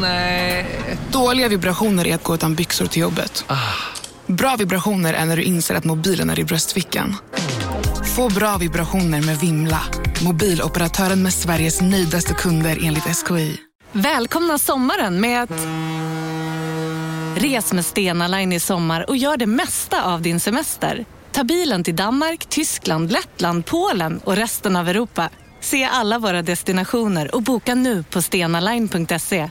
Nej. Dåliga vibrationer är att gå utan byxor till jobbet. Bra vibrationer är när du inser att mobilen är i bröstfickan. Få bra vibrationer med Vimla. Mobiloperatören med Sveriges nöjdaste kunder enligt SKI. Välkomna sommaren med att... Res med Stena Line i sommar och gör det mesta av din semester. Ta bilen till Danmark, Tyskland, Lettland, Polen och resten av Europa. Se alla våra destinationer och boka nu på stenaline.se.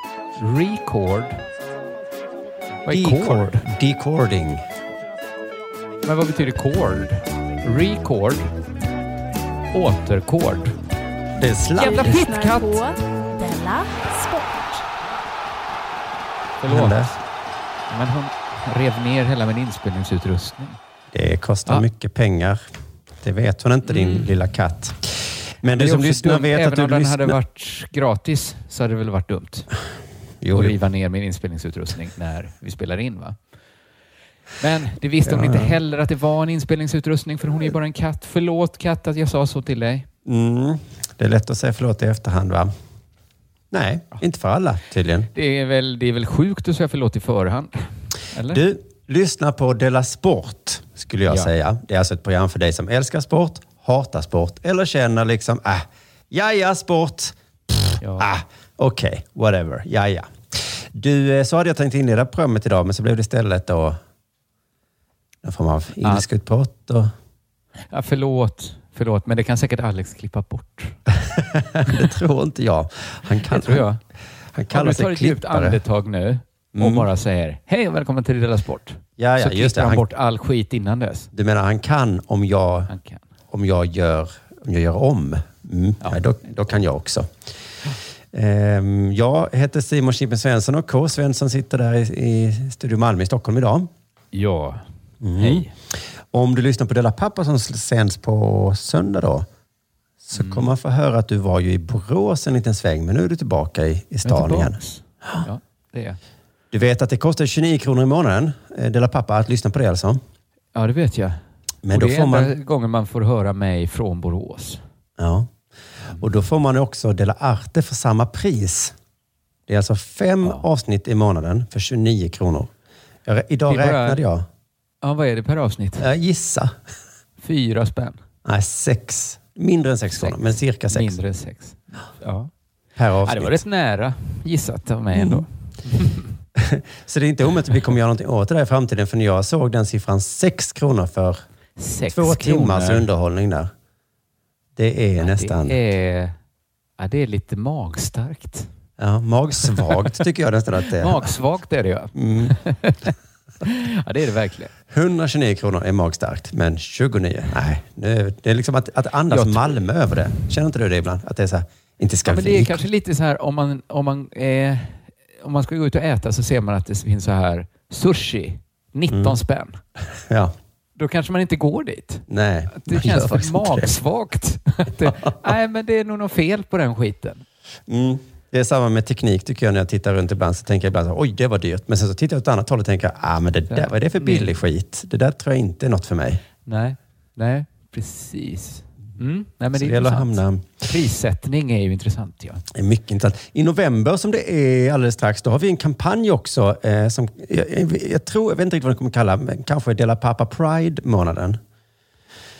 Record. Vad är Decord. cord? Decording. Men vad betyder cord? Record. Återkord. Det är sladd. Jävla lyssnar pittkatt! på Della Sport. Förlåt. hände? Men hon rev ner hela min inspelningsutrustning. Det kostar Ja. mycket pengar. Det vet hon inte, din Mm. lilla katt. Men du som lyssnar dumt, vet Även att du om den lyssnar... hade varit gratis så hade det väl varit dumt Jo, jo. riva ner min inspelningsutrustning när vi spelar in va? Men det visste hon Ja, inte ja. heller att det var en inspelningsutrustning för hon är ju bara en katt. Förlåt katt att jag sa så till dig. Mm. Det är lätt att säga förlåt i efterhand, va? Nej, inte för alla tydligen. Det är väl, det är väl sjukt att säga förlåt i förhand? Eller? Du, lyssna på Della Sport, skulle jag Ja. säga. Det är alltså ett program för dig som älskar sport, hatar sport eller känner liksom, äh, jaja, sport. ja. Ah, Okej, whatever. Ja, ja. Du, eh, så hade jag tänkt inleda programmet idag, men så blev det istället då någon form av ilskutbrott. Och, Ja, förlåt, förlåt, men det kan säkert Alex klippa bort. det tror inte jag. Han, kan, Det tror jag. han Om kallar du tar ett djupt andetag nu och Mm. bara säger hej och välkommen till Della Sport. Ja, ja, så just det. han Han, bort all skit innan dess. du menar han kan om jag, Han om jag, gör, om jag gör om? Mm. Ja. Ja. då, då kan jag också. Ehm, jag heter Simon Chippen Svensson och K. Svensson sitter där i, Studio Malmö i Stockholm idag. Ja, Mm. hej. Om du lyssnar på Della Pappa som sänds på söndag då, så Mm. kommer man få höra att du var ju i Borås en liten sväng, men nu är du tillbaka i, i stan igen. Ja, det är. Du vet att det kostar 29 kronor i månaden, eh, Della Pappa, att lyssna på det alltså. Ja, det vet jag. Men och då det är får enda man, gången man får höra mig från Borås. ja. Och då får man också Della Arte för samma pris. Det är alltså fem Ja. avsnitt i månaden för 29 kronor. Jag, idag bara- räknade jag. Ja, vad är det per avsnitt? jag gissa. Fyra spänn. Nej, sex. Mindre än sex, kronor, men cirka sex Mindre än sex. Ja. per ja, avsnitt. det var rätt nära gissat av mig Mm. ändå. Så det är inte omöjligt att vi kommer göra någonting åt det där i framtiden. För när jag såg den siffran 6 kronor för Sex två timmars kronor. underhållning där. Det är Ja, nästan Det är, ja, det är lite magstarkt. ja, magsvagt tycker jag nästan att det är. Magsvagt är det ja. Mm. Ja, det är det verkligen. 129 kronor är magstarkt, men 29, nej. Nu, det är liksom att, att andas Jag Malmö över det. Känner inte du det ibland? Att det är så här, inte ska Ja, men det är kanske lite så här om man, om man, eh, om man ska gå ut och äta så ser man att det finns så här sushi, 19 Mm. spänn. Ja, Då kanske man inte går dit. nej. Det känns för magsvagt. Nej, men det är nog något fel på den skiten. Mm. Det är samma med teknik tycker jag när jag tittar runt ibland. Så tänker jag ibland så, oj det var dyrt. Men sen så tittar jag åt ett annat håll och tänker, ah men det där, vad är det för billig skit? Det där tror jag inte är något för mig. Nej, nej, precis. Mm. Nej, men så det det är gäller att hamna... Prissättning är ju intressant. Ja. Det är mycket intressant. I november som det är alldeles strax, då har vi en kampanj också. Eh, som, jag, jag, tror, jag vet inte riktigt vad den kommer kalla, men kanske Dela Pappa Pride-månaden.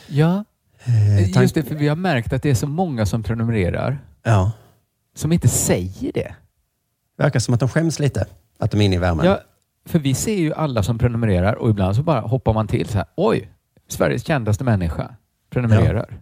ja, Eh, just det. För vi har märkt att det är så många som prenumererar Ja, som inte säger det. verkar som att de skäms lite. Att de är inne i värmen. Ja, för vi ser ju alla som prenumererar och ibland så bara hoppar man till så här. Oj, Sveriges kändaste människa prenumererar.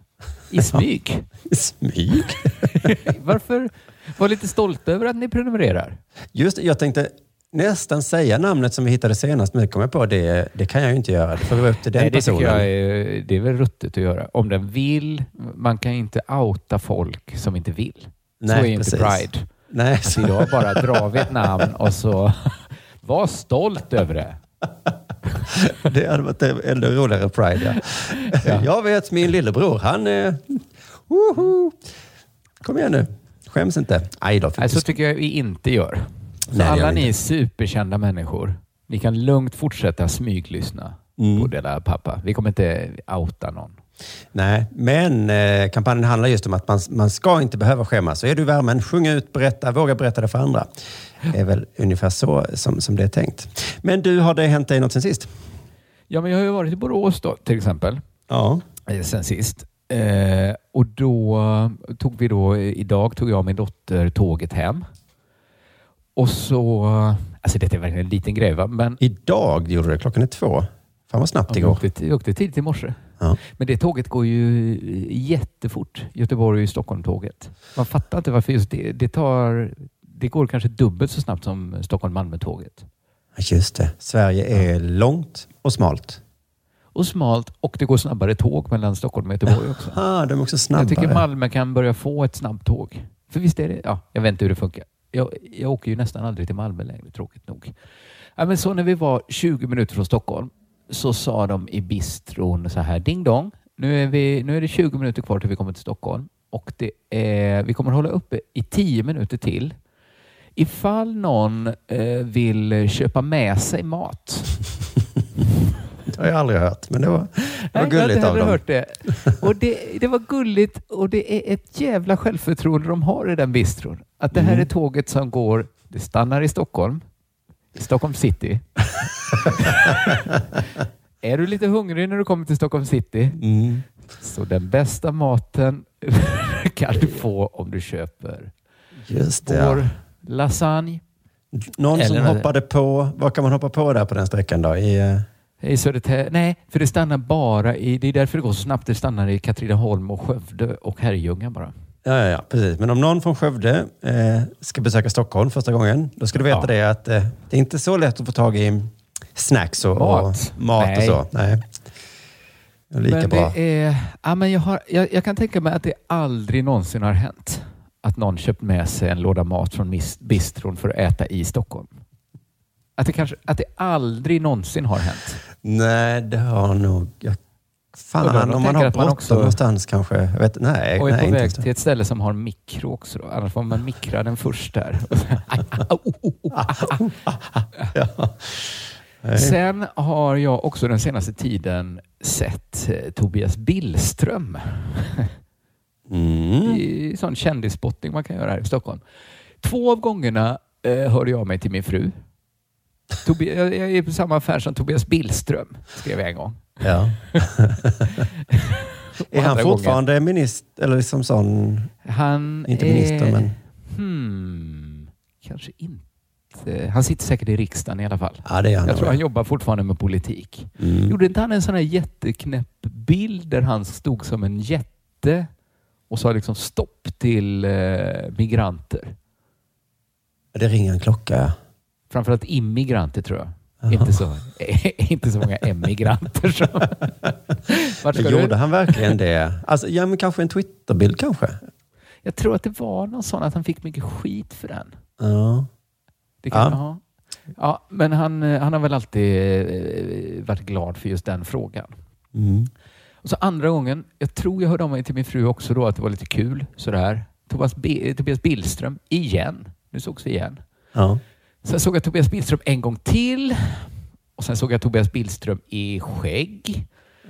I smyg. I smyg. Varför? Var lite stolt över att ni prenumererar. Just det, jag tänkte nästan säga namnet som vi hittade senast, men det kom jag på, det, det kan jag ju inte göra. Det får vi vara upp till den Nej, det personen. jag är, det är väl ruttet att göra. Om den vill. Man kan inte outa folk som inte vill. så är ju inte precis. Pride. Nej, Så så, idag bara drar vi ett namn och så var stolt över det. det hade varit en ännu roligare Pride. Ja. Jag vet min lillebror, han är... Woho! Kom igen nu. Skäms inte. Aj då. Nej, så tycker jag vi inte gör. Så Nej, alla ni inte. superkända människor, ni kan lugnt fortsätta smyglyssna Mm. på Dela Pappa. Vi kommer inte outa någon. Nej, men eh, kampanjen handlar just om att man, man ska inte behöva skämmas. Så är du i värmen, sjung ut, berätta, våga berätta det för andra. Är väl ungefär så som, som det är tänkt. Men du, har det hänt dig något sen sist? Ja, men jag har ju varit i Borås då, till exempel, Ja. eh, sen sist. Eh, och då tog vi då, idag tog jag och min dotter tåget hem. Och så, alltså det är verkligen en liten grej va? men Idag gjorde du det. Klockan är två. Fan vad snabbt det jag går. åkte, jag åkte tidigt i morse. Ja. Men det tåget går ju jättefort. Göteborg och Stockholm-tåget. Man fattar inte varför just det. Det, tar, det går kanske dubbelt så snabbt som Stockholm-Malmö-tåget. Just det. Sverige är långt och smalt. Och smalt och det går snabbare tåg mellan Stockholm och Göteborg också. Ah, de är också snabbare. Jag tycker Malmö kan börja få ett snabbtåg. För visst är det, ja, jag vet inte hur det funkar. Jag, jag åker ju nästan aldrig till Malmö längre, tråkigt nog. Ja, men så när vi var 20 minuter från Stockholm så sa de i bistron så här, ding dong, nu är, vi, nu är det 20 minuter kvar till vi kommer till Stockholm och det är, vi kommer hålla uppe i 10 minuter till. Ifall någon eh, vill köpa med sig mat Det har jag aldrig hört, men det var, det var Nej, gulligt av dem. hört det. Och det, det var gulligt och det är ett jävla självförtroende de har i den bistron. Att det här Mm. är tåget som går, det stannar i Stockholm, i Stockholm city. är du lite hungrig när du kommer till Stockholm city Mm. så den bästa maten kan du få om du köper Just det. Ja. vår lasagne Någon som Eller- hoppade på, vad kan man hoppa på där på den sträckan då? I, eh, i Södertälje. Nej, för det stannar bara i, det är därför det går så snabbt. Det stannar i Katrineholm och Skövde och Herrljunga bara. ja, ja, ja, precis. Men om någon från Skövde eh, ska besöka Stockholm första gången, då ska du veta Ja. det att eh, det är inte så lätt att få tag i snacks och Mat. och, mat och så. Nej. Lika men bra. Är, ja, men jag, har, jag, jag kan tänka mig att det aldrig någonsin har hänt att någon köpt med sig en låda mat från bistron för att äta i Stockholm. Att det, kanske, att det aldrig någonsin har hänt. Nej, det har nog... Jag, fan, Undrar om man har bråttom också- någonstans kanske. Jag vet, nej, Och är nej på väg till ett ställe som har mikro också. Då. Annars får man mikra den först där. Sen har jag också den senaste tiden sett eh, Tobias Billström. Mm. i sån kändisspotting man kan göra här i Stockholm. Två av gångerna eh, hörde jag mig till min fru. Tobi- jag är på samma affär som Tobias Billström, skrev jag en gång. Ja. Är han fortfarande minister, eller liksom sån... gången- Han Inte är, minister, men... Hmm, kanske inte. Han sitter säkert i riksdagen i alla fall. Ja, det är han. Jag tror han jobbar fortfarande med politik. Mm. Gjorde inte han en sån här jätteknäpp bild där han stod som en jätte och sa liksom stopp till eh, migranter? Det ringer en klocka. Framförallt immigranter tror jag. Inte så, inte så många emigranter. Som... Men du? gjorde han verkligen det? Alltså, ja, men kanske en Twitterbild kanske? Jag tror att det var någon sån att han fick mycket skit för den. Ja. Det kan, Ja. ja. Ja, men han, eh, han har väl alltid eh, varit glad för just den frågan. Mm. Och så andra gången, jag tror jag hörde av mig till min fru också då att det var lite kul sådär. Tobias, B- Tobias Billström igen. Nu sågs vi igen. Ja. Sen såg jag Tobias Billström en gång till. Och sen såg jag Tobias Billström i skägg.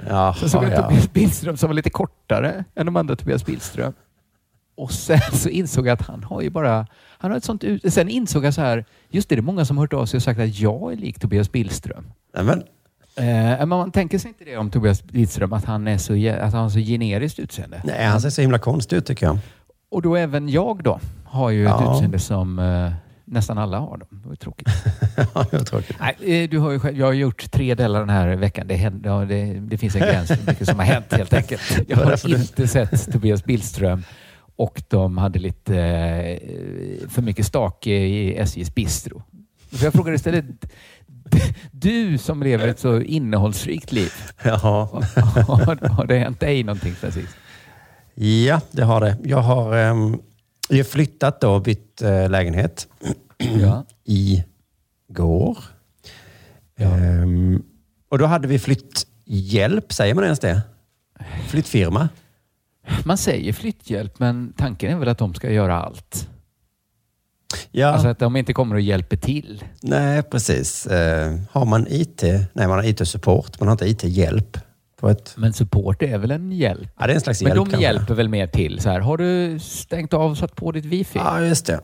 Jaha, Sen såg jag ja. Tobias Billström som var lite kortare än de andra Tobias Billström. Och sen så insåg jag att han har ju bara... Han har ett sånt ut... Sen insåg jag så här, just det, det är många som har hört av sig och sagt att jag är lik Tobias Billström. Nej, men, Eh, man tänker sig inte det om Tobias Billström, att han, är så, att han har så generiskt utseende. nej, han ser så himla konstig ut tycker jag. Och då även jag då har ju ett Ja. utseende som eh, nästan alla har. Då. Det var ju tråkigt. Ja, det var tråkigt. Nej, eh, du har själv, jag har gjort tre delar den här veckan. Det, händer, det, det finns en gräns för mycket som har hänt helt enkelt. Jag har inte sett Tobias Billström och de hade lite eh, för mycket stake i SJs bistro. Så jag frågar istället, du som lever ett så innehållsrikt liv, Ja. har, har det hänt dig någonting sen sist? ja, det har det. Jag har Vi har flyttat då och bytt eh, lägenhet Ja. i går. Ehm, och då hade vi flytthjälp, säger man ens det? Flyttfirma? Man säger flytthjälp, men tanken är väl att de ska göra allt. Ja, Alltså att de inte kommer och hjälper till. nej precis. Eh, har man IT? Nej, man har IT-support. Man har inte IT-hjälp. Ett... Men support är väl en hjälp? Ja, det är en slags Men hjälp de kanske. hjälper väl mer till. Så här, har du stängt av och satt på ditt wifi? Ja, just det.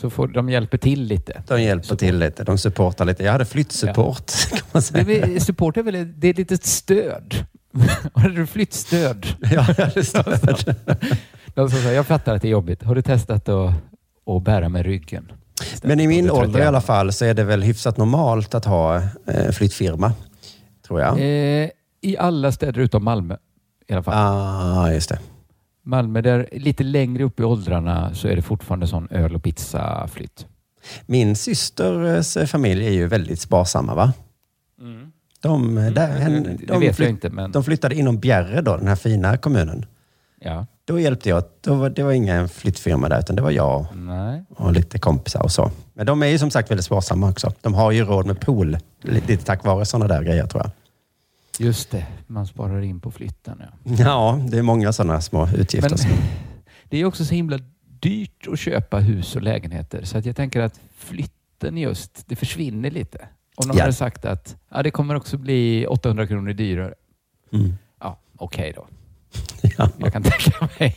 Så får de hjälper till lite. De hjälper till lite. De supportar lite. Jag hade flyttsupport, kan man Det säga. väl- support är väl det är ett litet stöd? Har du flyttstöd? Ja, jag hade stöd. De som säger, jag fattar att det är jobbigt. Har du testat att, att bära med ryggen? Men i min ålder i alla 31. fall så är det väl hyfsat normalt att ha eh, flyttfirma. Tror jag. Eh, I alla städer utom Malmö i alla fall. ah, just det. Malmö, där lite längre upp i åldrarna så är det fortfarande sån öl och pizza-flytt. Min systers eh, familj är ju väldigt sparsamma va? De, där, hen, Mm. det de, vet jag flytt- inte, men- de flyttade inom Bjärre då, den här fina kommunen. Ja. Då hjälpte jag. Då var, det var ingen flyttfirma där, utan det var jag Nej. och lite kompisar och så. Men de är ju som sagt väldigt sparsamma också. De har ju råd med pool, lite tack vare sådana där grejer tror jag. Just det, man sparar in på flytten. Ja. Ja, det är många sådana små utgifter. Men som- det är också så himla dyrt att köpa hus och lägenheter så att jag tänker att flytten just, det försvinner lite. Om de Ja. hade sagt att ja, det kommer också bli 800 kronor dyrare. Mm. Ja, okej då. Ja. Jag kan tänka mig.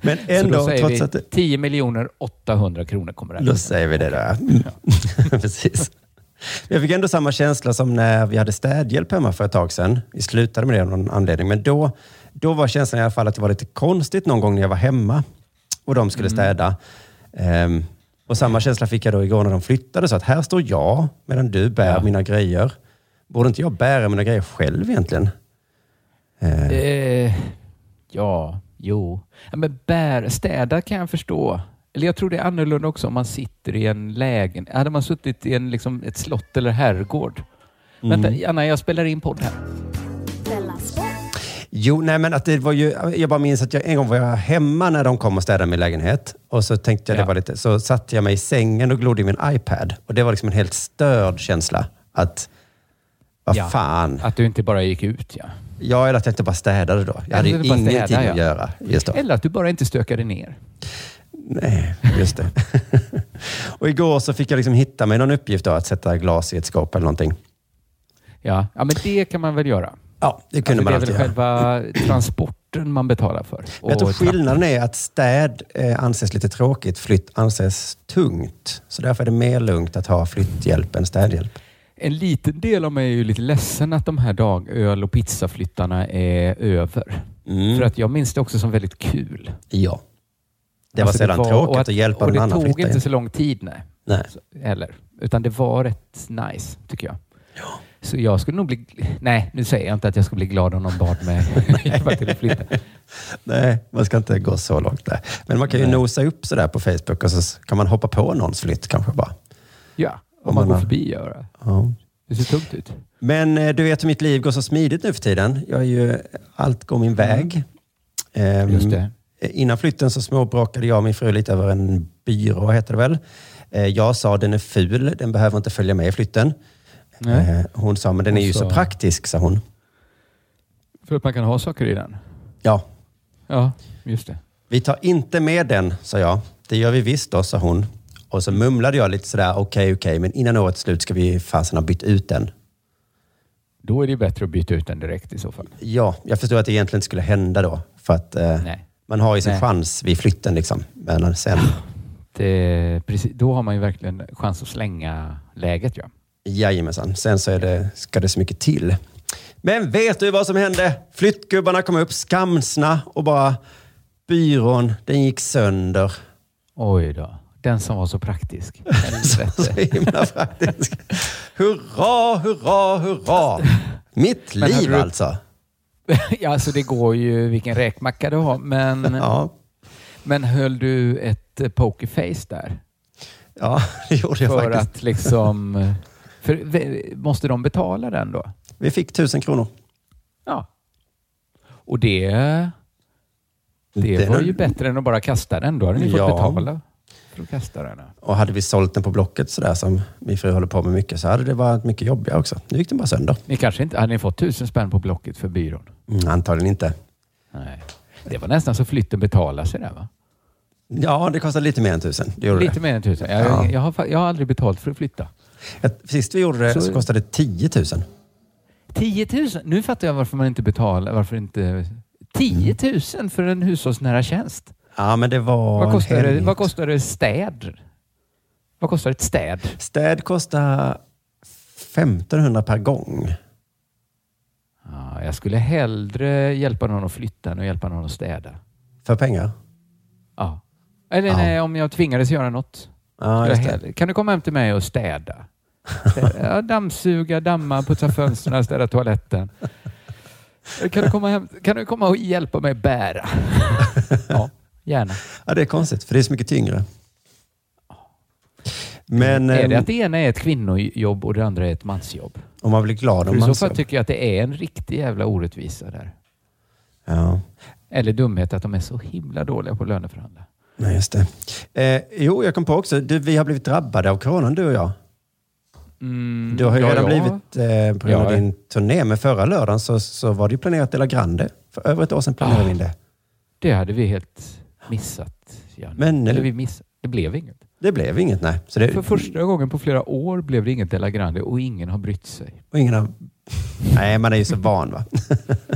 Men så då ändå, säger trots vi att det, 10 miljoner 800 kronor kommer det här Då säger vi det där. Precis. Jag fick ändå samma känsla som när vi hade städhjälp hemma för ett tag sedan. Vi slutade med det av någon anledning. Men då, då var känslan i alla fall att det var lite konstigt någon gång när jag var hemma och de skulle städa. Ehm, och samma känsla fick jag då igår när de flyttade. Så att här står jag medan du bär Ja. mina grejer. Borde inte jag bära mina grejer själv egentligen? Eh, Eh, ja, jo. Ja, men bär, städa kan jag förstå. Eller jag tror det är annorlunda också om man sitter i en lägen. Hade man suttit i en, liksom, ett slott eller herrgård. Mm. Vänta, Anna, jag spelar in podd här. Jo, nej men att det var ju, jag bara minns att jag en gång var jag hemma när de kom och städade min lägenhet. Och så tänkte jag det Ja. var lite, så satte jag mig i sängen och glodde i min iPad. Och det var liksom en helt störd känsla. Att, vad Ja. fan. Att du inte bara gick ut, ja. Jag eller att jag inte bara städade då. Jag hade ju ingenting städa, att ja. göra just då. Eller att du bara inte stökade ner. Nej, just det. och igår så fick jag liksom hitta mig någon uppgift då, att sätta glas i ett skåp eller någonting. Ja, ja men det kan man väl göra. Ja, det kunde Alltså, man det är alltid väl göra. själva transporten man betalar för. Men Jag tror skillnaden är att städ eh, anses lite tråkigt, flytt anses tungt. Så därför är det mer lugnt att ha flytthjälp än städhjälp. En liten del av mig är ju lite ledsen att de här dag öl och pizzaflyttarna är över. Mm. För att jag minns det också som väldigt kul. Ja. Det var Alltså, sedan och tråkigt att, hjälpa och någon det annan tog flytta inte in. så lång tid, nej. Nej. Så, heller. Utan det var rätt nice, tycker jag. Så jag skulle nog bli... Nej, nu säger jag inte att jag skulle bli glad om någon bad mig hjälpa till att flytta. Nej, man ska inte gå så långt där. Men man kan ju Nej. nosa upp sådär på Facebook och så kan man hoppa på någons flytt kanske bara. Ja, Om man man går förbi göra. Ja. Det ser tungt ut. Men eh, du vet hur mitt liv går så smidigt nu för tiden. Jag är ju, allt går min väg. Ehm, Mm. Just det. Innan flytten så småbråkade jag och min fru lite över en byrå, heter det väl. Eh, Jag sa den är ful, den behöver inte följa med i flytten. Nej. Eh, Hon sa, men den är ju så praktisk, sa hon. För att man kan ha saker i den. Ja, Ja, just det. vi tar inte med den, sa jag. Det gör vi visst då, sa hon. Och så mumlade jag lite sådär, okej, okej, men innan årets slut ska vi fasen ha bytt ut den. Då är det bättre att byta ut den direkt i så fall. Ja, jag förstår att det egentligen inte skulle hända då. För att eh, man har ju sin Nej. chans vid flytten liksom. Men sen, Det, precis, då har man ju verkligen chans att slänga läget. Ja. jajamensan, sen så är det, ska det så mycket till. Men vet du vad som hände? Flyttgubbarna kom upp skamsna och bara byrån, den gick sönder. Oj då. Den som var så praktisk. Så himla praktisk. Hurra, hurra, hurra! Mitt Men liv du- alltså. ja, alltså det går ju vilken räkmacka du har. Men, Ja, men höll du ett pokerface där? ja det gjorde jag För faktiskt. att liksom... För, måste de betala den då? Vi fick tusen kronor. Ja. Och det... Det Den var ju bättre än att bara kasta den. Då hade ni fått Ja. betala för att kasta den. Och hade vi sålt den på Blocket sådär som min fru håller på med mycket så hade det varit mycket jobbigare också. Nu gick den bara sönder. Ni kanske inte, hade ni fått tusen spänn på Blocket för byrån? Mm, antagligen inte. Nej. Det var nästan så flytten betalade sig där va? Ja, det kostade lite mer än tusen. Det Lite det. mer än tusen. Jag, Ja. jag, har, jag har aldrig betalt för att flytta. Sist vi gjorde det så, Så- kostade det 10 000. 10 000? Nu fattar jag varför man inte betalar. Varför inte... 10 000 för en hushållsnära tjänst? Ja, men det var Vad kostar, det, vad kostar det städ? Vad kostar ett städ? Städ kostar 1500 per gång. Ja, jag skulle hellre hjälpa någon att flytta än att hjälpa någon att städa. För pengar? Ja. Eller Ja. nej, om jag tvingades göra något. Ja, hellre- Kan du komma hem till mig och städa? städa. Dammsuga, damma, putsa fönstren, städa toaletten. Kan du komma, hem, kan du komma och hjälpa mig bära? Ja, gärna. Ja, det är konstigt, för det är så mycket tyngre. Men är det ehm, att det ena är ett kvinnojobb och det andra är ett mansjobb? om man blir glad om I så fall tycker jag att det är en riktig jävla orättvisa där. Ja, Eller dumhet att de är så himla dåliga på att löneförhandla. nej, just det. Eh, jo, jag kom på också, du, vi har blivit drabbade av coronan, du och jag. Mm, Du har ju ja, redan ja. blivit, eh, på grund av din turné, men förra lördagen så, så var det ju planerat Dela Grande. För över ett år sedan planerade Ah. vi in det. Det hade vi helt missat. Janne. Men- Eller vi missade. Det blev inget. Det blev inget, nej. Det, För första gången på flera år blev det inget Della Grande och ingen har brytt sig. Och ingen har... Nej, man är ju så van va.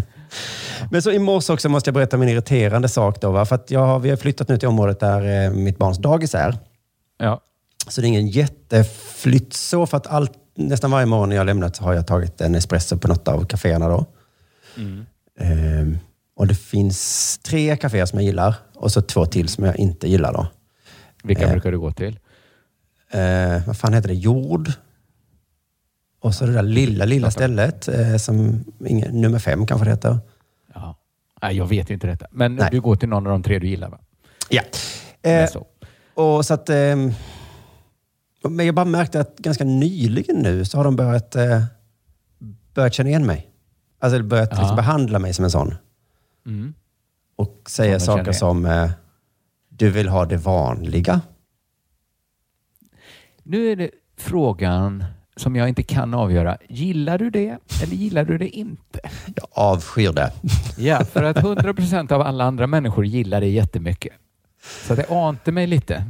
Men så i morse också måste jag berätta min irriterande sak då. Va? För att jag, har- vi har flyttat nu till området där eh, mitt barns dagis är. Ja. Så det är ingen jätteflytt så. För att allt, nästan varje morgon när jag lämnat så har jag tagit en espresso på något av kaféerna då. Ehm, och det finns tre kaféer som jag gillar och så två till som jag inte gillar då. Vilka Eh. brukar du gå till? Eh, vad fan heter det? Jord. Och så det där lilla, lilla stället eh, som ingen, nummer fem kanske det heter. Ja. Nej, jag vet inte detta. Men Nej. du går till någon av de tre du gillar va? Ja. Eh. Eh, Så. och så att... ehm, men jag bara märkte att ganska nyligen nu så har de börjat, eh, börjat känna igen mig. Alltså börjat Ja. liksom behandla mig som en sån. Mm. Och säga saker som eh, du vill ha det vanliga. Nu är det frågan som jag inte kan avgöra. Gillar du det eller gillar du det inte? Jag avskyr det. Ja, för att 100 procent av alla andra människor gillar det jättemycket. Så det ante mig lite.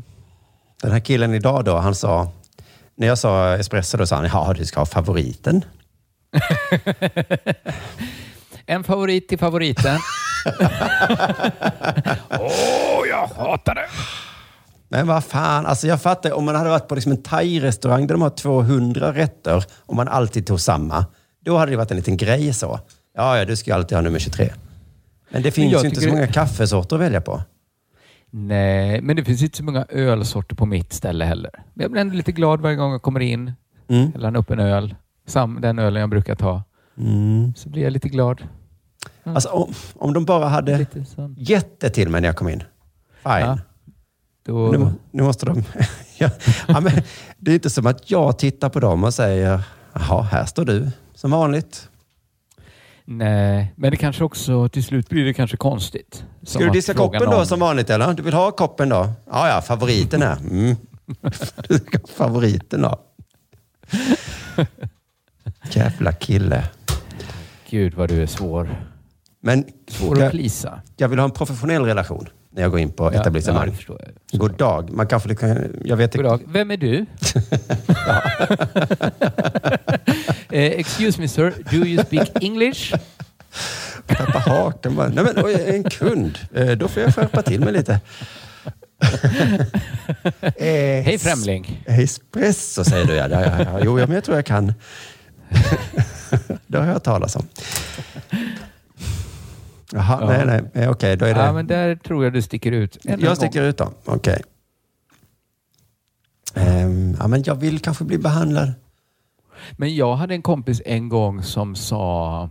Den här killen idag då, han sa... När jag sa espresso då sa han, ja du ska ha favoriten. En favorit till favoriten. Åh, jag hatar det! Men vad fan, alltså jag fattar, om man hade varit på liksom en thai-restaurang där de har 200 rätter och man alltid tog samma, då hade det varit en liten grej så. Ja, ja, du ska ju alltid ha nummer 23. Men det finns jag ju inte så många kaffesorter att välja på. Nej, men det finns inte så många ölsorter på mitt ställe heller. Men jag blir ändå lite glad varje gång jag kommer in. Mm. Häller upp en öl. Sam, den ölen jag brukar ta. Mm. Så blir jag lite glad. Alltså om, om de bara hade gett det till mig när jag kom in. Fine. Ja. Då, Nu, nu måste de... ja, men det är inte som att jag tittar på dem och säger, jaha, här står du som vanligt. Nej, men det kanske också till slut blir det kanske konstigt. Ska du diska koppen då som vanligt eller? Du vill ha koppen då? Ja, ja, favoriten här. Mm. Favoriten då. Jävla kille. Gud vad du är svår. Men Svår att jag, plisa. jag vill ha en professionell relation när jag går in på Ja, etablissemang. jag. God dag. Man kanske kan, jag vet God dag. Vem är du? Eh, excuse me sir, do you speak English? Tappa hakan bara. Nej men en kund. Eh, Då får jag skärpa till mig lite. Eh, Hej främling. Espresso säger du ja. ja, ja, ja. Jo, ja, men jag tror jag kan. det har jag hört talas om. Jaha, Ja. nej, nej. Eh, Okej, då är det... Ja, men där tror jag du sticker ut. En jag gång. sticker ut då. Okej. Ehm, ja, men jag vill kanske bli behandlad. Men jag hade en kompis en gång som sa,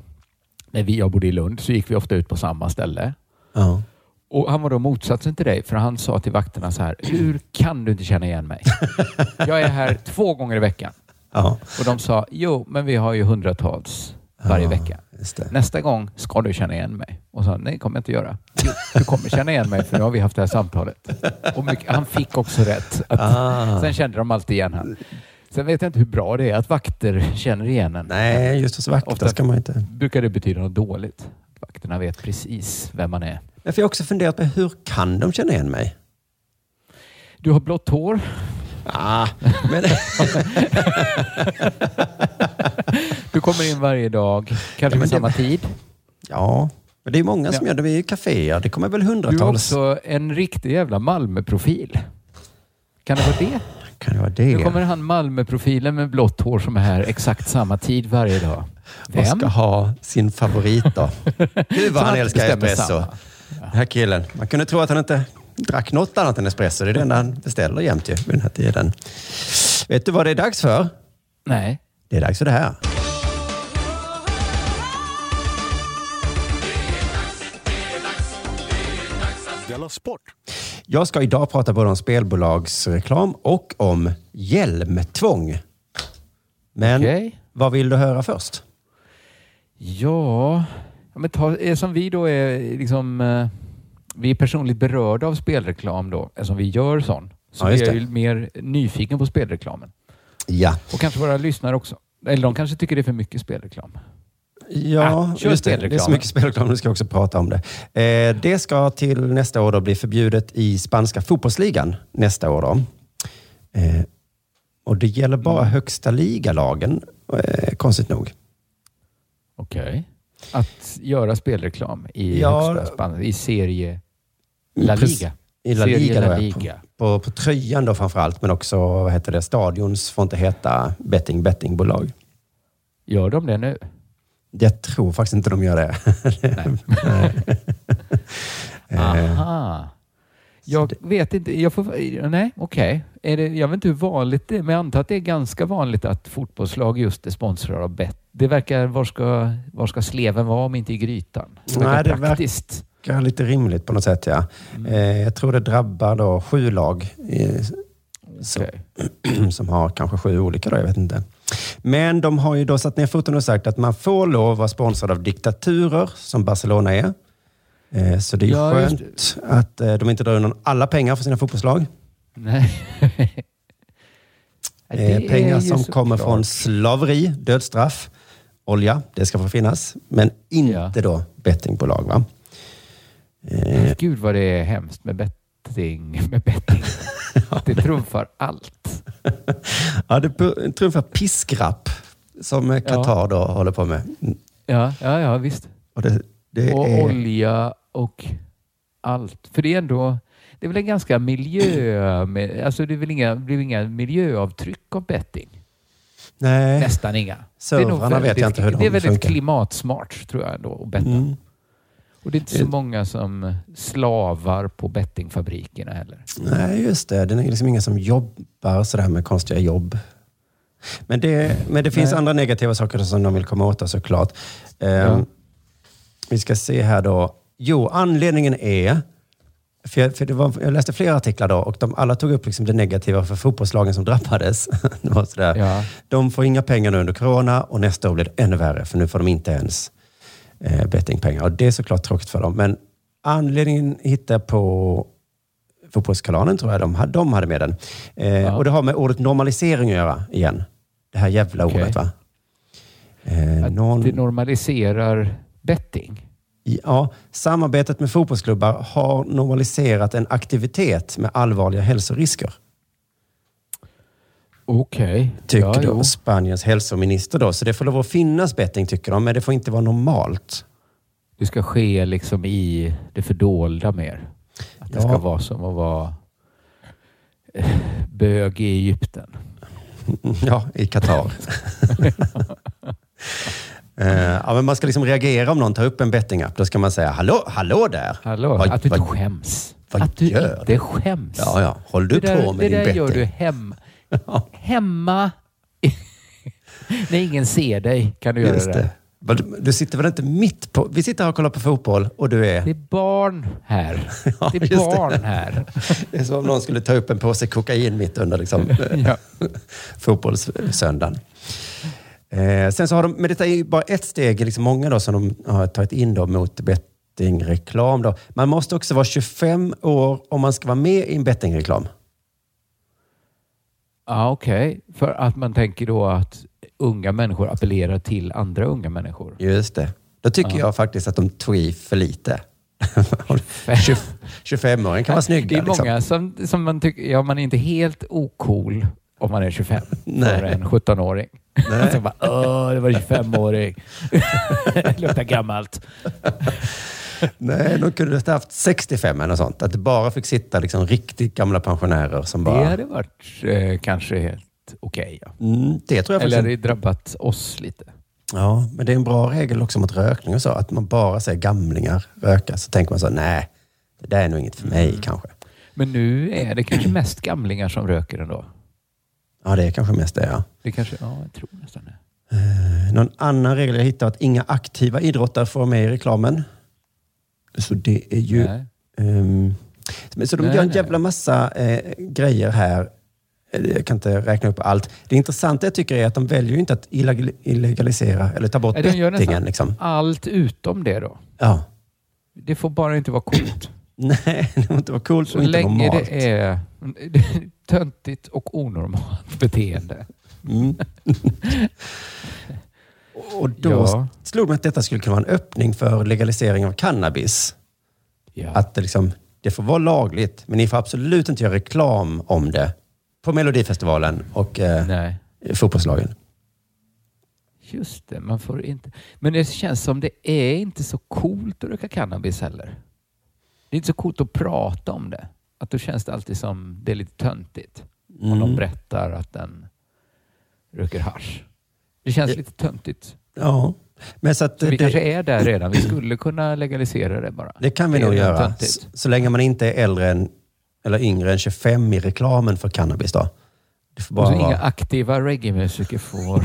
när vi, jag bodde i Lund så gick vi ofta ut på samma ställe. Ja. Och han var då motsatsen till dig, för han sa till vakterna så här, hur kan du inte känna igen mig? Jag är här två gånger i veckan. Ja. Och de sa, jo, men vi har ju hundratals varje vecka. Nästa gång ska du känna igen mig. Och så, nej, kommer jag inte göra. Jo, du kommer känna igen mig för nu har vi haft det här samtalet. Och mycket, han fick också rätt. Att, Ah. Sen kände de alltid igen han. Sen vet jag inte hur bra det är att vakter känner igen en. Nej, just hos vakter Ofta ska man inte... brukar det betyda något dåligt. Vakterna vet precis vem man är. Men för jag har också funderat på hur kan de känna igen mig? Du har blått hår. Ah, men, Du kommer in varje dag, kanske men vid det- samma tid. ja, men det är många som Ja. gör det. Vi är ju kaféer. Det kommer väl Du har hundratals. också en riktig jävla Malmöprofil. Kan det vara det? Kan det vara Nu det? kommer han Malmöprofilen med blått hår som är här exakt samma tid varje dag. Och Vem? ska ha sin favorit då. Gud vad han älskar espresso. Den här killen. Man kunde tro att han inte drack något annat än espresso. Det är det enda han beställer jämt ju vid den här tiden. Vet du vad det är dags för? Nej. Det är dags för det här. Sport! Jag ska idag prata både om spelbolagsreklam och om hjälmtvång. Men Okej. vad vill du höra först? Ja, men ta, eh, som vi då är liksom... Vi är personligt berörda av spelreklam då, eftersom vi gör sån. Så Ja, vi är ju mer nyfiken på spelreklamen. Ja, Och kanske våra lyssnare också. Eller de kanske tycker det är för mycket spelreklam. ja Ah, just det. Det är så mycket spelreklam. Nu ska jag också prata om det. Eh, det ska till nästa år då bli förbjudet i spanska fotbollsligan nästa år. Då. Eh, och det gäller bara Mm. högsta ligalagen, eh, konstigt nog. Okej. Att göra spelreklam i Ja. högsta spann, i serie La. Liga. I La Serie Liga, La. Liga. På, på tröjan då framför allt, men också vad heter det, stadions får inte heta betting bettingbolag. Gör de det nu? Jag tror faktiskt inte de gör det. Nej. Eh, Aha. Jag vet inte. Jag får, nej, okej. Det- Jag vet inte hur vanligt det är, men jag antar att det är ganska vanligt att fotbollslag just är sponsrade av Bet. Det verkar, var ska, var ska sleven vara om inte i grytan? Det Nej, det praktiskt. verkar lite rimligt på något sätt. Ja. Mm. Eh, jag tror det drabbar då sju lag så, Okej. som har kanske sju olika. Då, jag vet inte. Men de har ju då satt ner foten och sagt att man får lov att vara sponsrad av diktaturer som Barcelona är. Eh, så det är ju Ja, just skönt att eh, de inte drar undan alla pengar för sina fotbollslag. Nej. Eh, pengar som kommer från slaveri, dödsstraff, olja. Det ska få finnas. Men inte Ja. då bettingbolag. Va? Eh, Gud vad det är hemskt med betting. Med betting. Det trumfar allt. Ja, det trumfar piskrapp som Qatar då håller på med. Ja, ja, ja visst. Och det, det och är, olja och allt. För det är ändå, det är väl en ganska miljö... Alltså det är väl inga, blir inga miljöavtryck av betting. nej, Nästan inga. Servrarna vet jag inte hur de Det är väldigt funkar. klimatsmart tror jag ändå att betta. Mm. Och det är inte så många som slavar på bettingfabrikerna heller. nej, just det. Det är liksom ingen som jobbar sådär med konstiga jobb. Men det, men det finns Nej. andra negativa saker som de vill komma åt såklart. Ehm, Vi ska se här då. Jo, anledningen är... För jag, för var, jag läste flera artiklar då och de alla tog upp liksom det negativa för fotbollslagen som drabbades. det var sådär. Ja. De får inga pengar nu under corona och nästa år blir det ännu värre för nu får de inte ens eh, bettingpengar. Och det är såklart tråkigt för dem. Men anledningen hittar jag på Fotbollskanalen tror jag de hade, de hade med den. Eh, Ja. Och det har med ordet normalisering att göra igen. Det här jävla Okej. ordet va? Eh, någon, det normaliserar betting. ja, samarbetet med fotbollsklubbar har normaliserat en aktivitet med allvarliga hälsorisker. Okej. Tycker ja, då. Spaniens hälsominister då. Så det får lov att finnas betting tycker de, men det får inte vara normalt. Det ska ske liksom i det fördolda mer. Att det Ja. ska vara som att vara eh, bög i Egypten. Ja, i Qatar. Eh, ja, men man ska liksom reagera om någon tar upp en bettingapp. Då ska man säga hallå, hallå där. Hallå, Vad- att du inte vad- skäms. vad att du gör inte skäms. Ja, ja. Håll du det där, på med det din där betting? gör du hem, hemma. När ingen ser dig kan du göra Just det. det. Men Du sitter väl inte mitt på... Vi sitter här och kollar på fotboll och du är... Det är barn här. Ja, det är just det. barn här. Det är som om någon skulle ta upp en påse kokain mitt under liksom, Ja. fotbollssöndagen. Eh, sen så har de, men detta är ju bara ett steg, liksom många då som de har tagit in då mot bettingreklam. Då. Man måste också vara 25 år om man ska vara med i en bettingreklam. Ja, okej. För att man tänker då att unga människor appellerar till andra unga människor. Just det. Då tycker Ja. jag faktiskt att de tog i för lite. 25-åring kan vara snygg Det är liksom. många som, som man tycker, ja man är inte helt ocool om man är 25 Nej. för en 17-åring. Nej. Så bara, åh, det var en 25-åring. det luktar gammalt. Nej, de kunde ha haft 65 eller något sånt. Att det bara fick sitta liksom riktigt gamla pensionärer som bara... Det hade varit eh, kanske helt okej. ja. Mm, det tror jag Eller hade det drabbat oss lite. Ja, men det är en bra regel också mot rökning och så. Att man bara ser gamlingar röka. Så tänker man så, nej, det där är nog inget för mig Mm. kanske. Men nu är det kanske mest gamlingar som röker ändå. Ja, det är kanske mest det, ja. Det kanske, ja, jag tror nästan det. Eh, Någon annan regel jag hittade att inga aktiva idrottare får vara med i reklamen. Så det är ju... Men så de Nej, gör en nej. jävla massa eh, grejer här. Eh, Jag kan inte räkna upp allt. Det intressanta jag tycker är att de väljer inte att illeg- illegalisera eller ta bort Nej, de gör bettingen. Liksom. allt utom det då. Ja. Det får bara inte vara coolt. Nej, det måste vara coolt Så och inte länge normalt. det är töntigt och onormalt beteende. Mm. och då Ja. slog mig att detta skulle kunna vara en öppning för legalisering av cannabis. Ja. Att det, liksom, det får vara lagligt, men ni får absolut inte göra reklam om det på Melodifestivalen och eh, Nej, fotbollslagen. just det. Man får inte. Men det känns som det är inte så coolt att röka cannabis heller. Det är inte så coolt att prata om det. Att då känns det alltid som det är lite töntigt. Om Mm. de berättar att den röker hasch. Det känns lite töntigt. Ja, men så att Så vi det, kanske är där redan. Vi skulle kunna legalisera det bara. det kan vi Det nog göra. Så, så länge man inte är äldre än, eller yngre än 25 i reklamen för cannabis. Då. Det får Och bara så inga vara... aktiva reggae-musiker får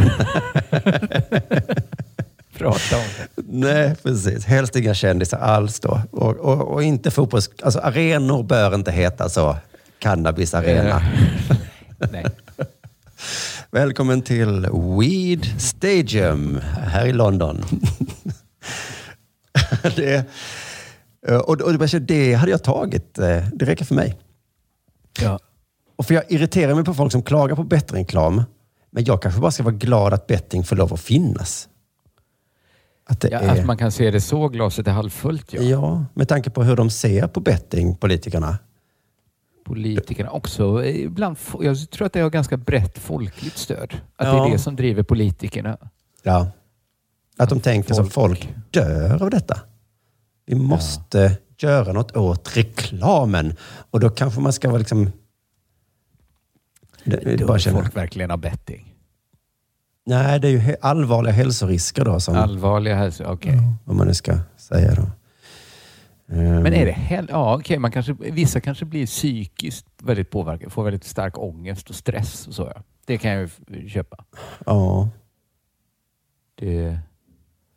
prata om det. Nej, precis. Helst inga kändisar alls då. Och, och, och inte fotbolls... Alltså arenor bör inte heta så. Cannabisarena. Eh, Nej. Välkommen till Weed Stadium här i London. det, och, och det, hade jag tagit. eh, Det räcker för mig. Ja. Och för jag irriterar mig på folk som klagar på bettingreklam. Men jag kanske bara ska vara glad att betting får lov att finnas. Att Ja, är... Att man kan se det så, glaset är halvfullt. Ja. Ja, med tanke på hur de ser på betting, politikerna. Politikerna också. Ibland, jag tror att det har ganska brett folkligt stöd. Att det Ja. är det som driver politikerna. Ja. Att de tänker folk- folk dör av detta. Vi måste göra något åt reklamen. Och då kanske man ska vara liksom... Det, det Dör bara känna, folk verkligen av betting? nej, det är ju allvarliga hälsorisker då, som, Allvarliga hälso... Okej. om man nu ska säga då. Ehm, Men är det hel... Ja, okej. Man kanske, vissa kanske blir psykiskt väldigt påverkade. Får väldigt stark ångest och stress och så. Ja. Det kan jag ju köpa. Ja, Det,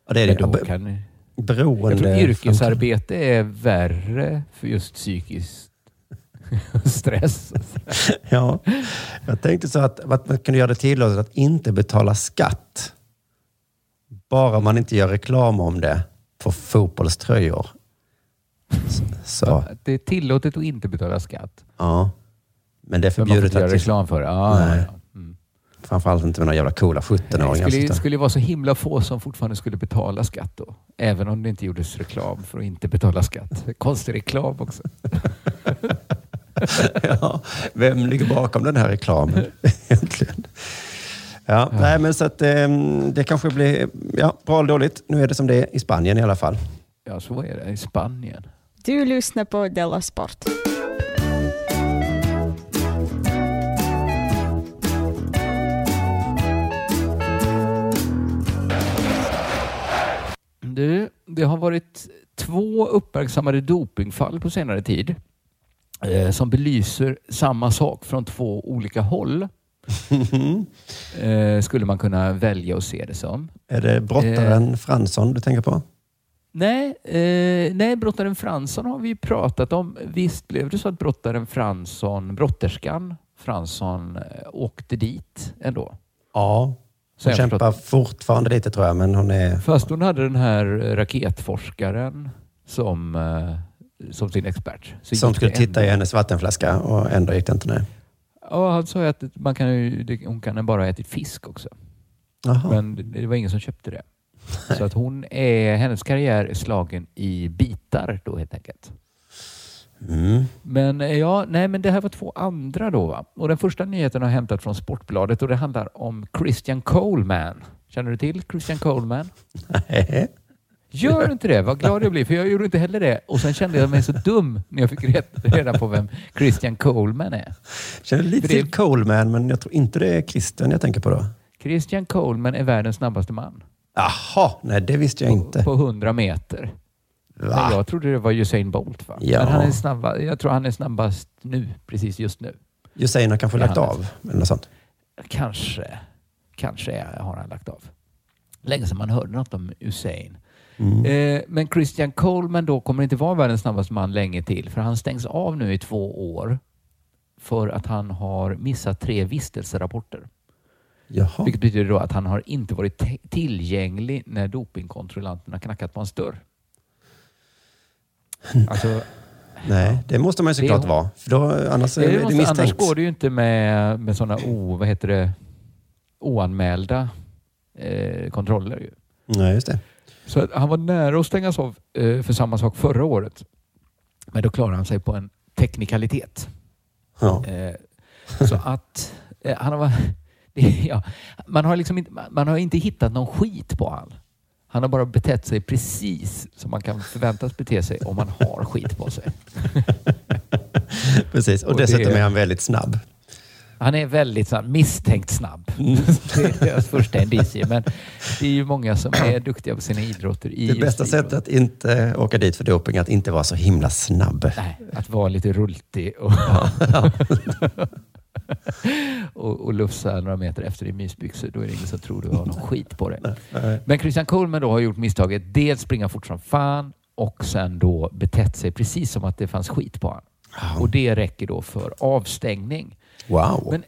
ja det är det. då kan, Beroende. jag tror yrkesarbete är värre för just psykiskt stress. Ja, jag tänkte så att, att man kunde göra det tillåtet att inte betala skatt. Bara man inte gör reklam om det på fotbollströjor. Så, Det är tillåtet att inte betala skatt. ja. Men det är förbjudet inte göra att reklam för det. Ja, Nej. ja, ja. Mm. framförallt inte med några jävla coola Det 17-åringar. som skulle, skulle vara så himla få som fortfarande skulle betala skatt då. Även om det inte gjordes reklam för att inte betala skatt. Konstig reklam också. ja, vem ligger bakom den här reklamen egentligen? Ja, nej, men så att ehm, det kanske blir ja, bra eller dåligt. Nu är det som det är i Spanien i alla fall. Ja, så är det i Spanien. Du lyssnar på Della Sport. Du, det har varit två uppmärksammade dopingfall på senare tid eh, som belyser samma sak från två olika håll. Eh, skulle man kunna välja att se det som. Är det brottaren Fransson du tänker på? Nej, eh, nej, brottaren Fransson har vi ju pratat om. Visst blev det så att brottaren Fransson, brotterskan Fransson, eh, åkte dit ändå? Ja. Hon jag kämpar förstått. fortfarande lite tror jag, men hon är... Fast hon hade den här raketforskaren som, eh, som sin expert. Så Som skulle titta i ändå. hennes vattenflaska och ändå gick det inte ner. Ja, han sa att man kan hon kan bara ha ätit fisk också. Jaha. Men det var ingen som köpte det. Så att hon är, hennes karriär är slagen i bitar då helt enkelt. Mm. Men eh, ja, nej men det här var två andra då va? Och den första nyheten har jag hämtat från Sportbladet och det handlar om Christian Coleman. Känner du till Christian Coleman? Nej. Gör du inte det? Vad glad jag blir, för jag gjorde inte heller det. Och sen kände jag mig så dum när jag fick red- reda på vem Christian Coleman är. Känner lite till Coleman, men jag tror inte det är Christian jag tänker på då. Christian Coleman är världens snabbaste man. Jaha, nej det visste jag inte. På 100 meter. Men Va? jag trodde det var Usain Bolt. Va? Ja. Men han är snabba, jag tror han är snabbast nu, precis just nu. Usain har kanske lagt av, eller något sånt. Kanske, kanske har han lagt av. Länge sedan man hörde något om Usain. Mm. Eh, men Christian Coleman då kommer inte vara världens snabbaste man länge till för han stängs av nu i två år för att han har missat tre vistelserapporter. Jaha. Vilket betyder då att han har inte varit tillgänglig när dopingkontrollanterna knackat på hans dörr. Alltså, Nej, det måste man ju Det såklart är- vara. För då, annars är det det, måste, misstänkt. annars går det ju inte med, med sådana o, vad heter det, oanmälda eh, kontroller. Ju. Nej, just det. Så han var nära att stängas av eh, för samma sak förra året. Men då klarade han sig på en teknikalitet. Ja. Eh, så att eh, han har, det, ja, man, har liksom inte, man har inte hittat någon skit på han. Han har bara betett sig precis som man kan förväntas bete sig om man har skit på sig. Precis, och, Och dessutom det- är han väldigt snabb. Han är väldigt snabb, misstänkt snabb. Mm. det är deras första indicie. Men det är ju många som är duktiga på sina idrotter. I Det bästa sättet att inte åka dit för doping är att inte vara så himla snabb. Nej, att vara lite rultig och, och, och lufsa några meter efter i mysbyxor. Då är det ingen som tror du har någon skit på dig. Men Christian Coleman då har gjort misstaget dels springa fort som fan och sen då betett sig precis som att det fanns skit på honom. Och det räcker då för avstängning. Wow. Men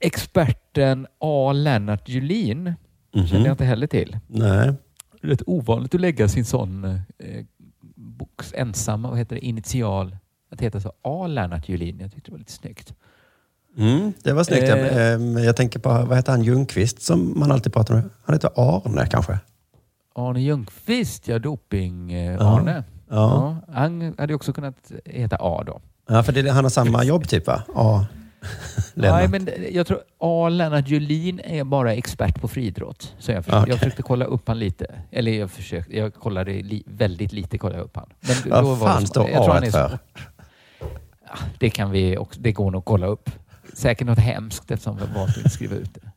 experten A. Lennart Julin Mhm. känner jag inte heller till. Nej. Rätt ovanligt att lägga sin sån eh, box ensamma, vad heter det, initial, att heta så A. Lennart Julin. Jag tyckte det var lite snyggt. Mm, det var snyggt. Jag, Eh. ehm, jag tänker på, vad heter han, Ljungqvist som man alltid pratar om? Han heter Arne kanske? Arne Ljungqvist, ja doping-Arne. Ja. Ja. han hade ju också kunnat heta A då. Ja, för det, han har samma jobb typ va? A. Lennart. Nej, men jag tror A. Lennart Julin är bara expert på friidrott. Så jag, försökte, Okej. jag försökte kolla upp han lite. Eller jag försökte, jag kollade li, väldigt lite kollade jag upp han. Men Vad då var fan det, står A för? Ja, det kan vi också, det går nog att kolla upp. Säkert något hemskt eftersom vi valt att inte skriva ut det.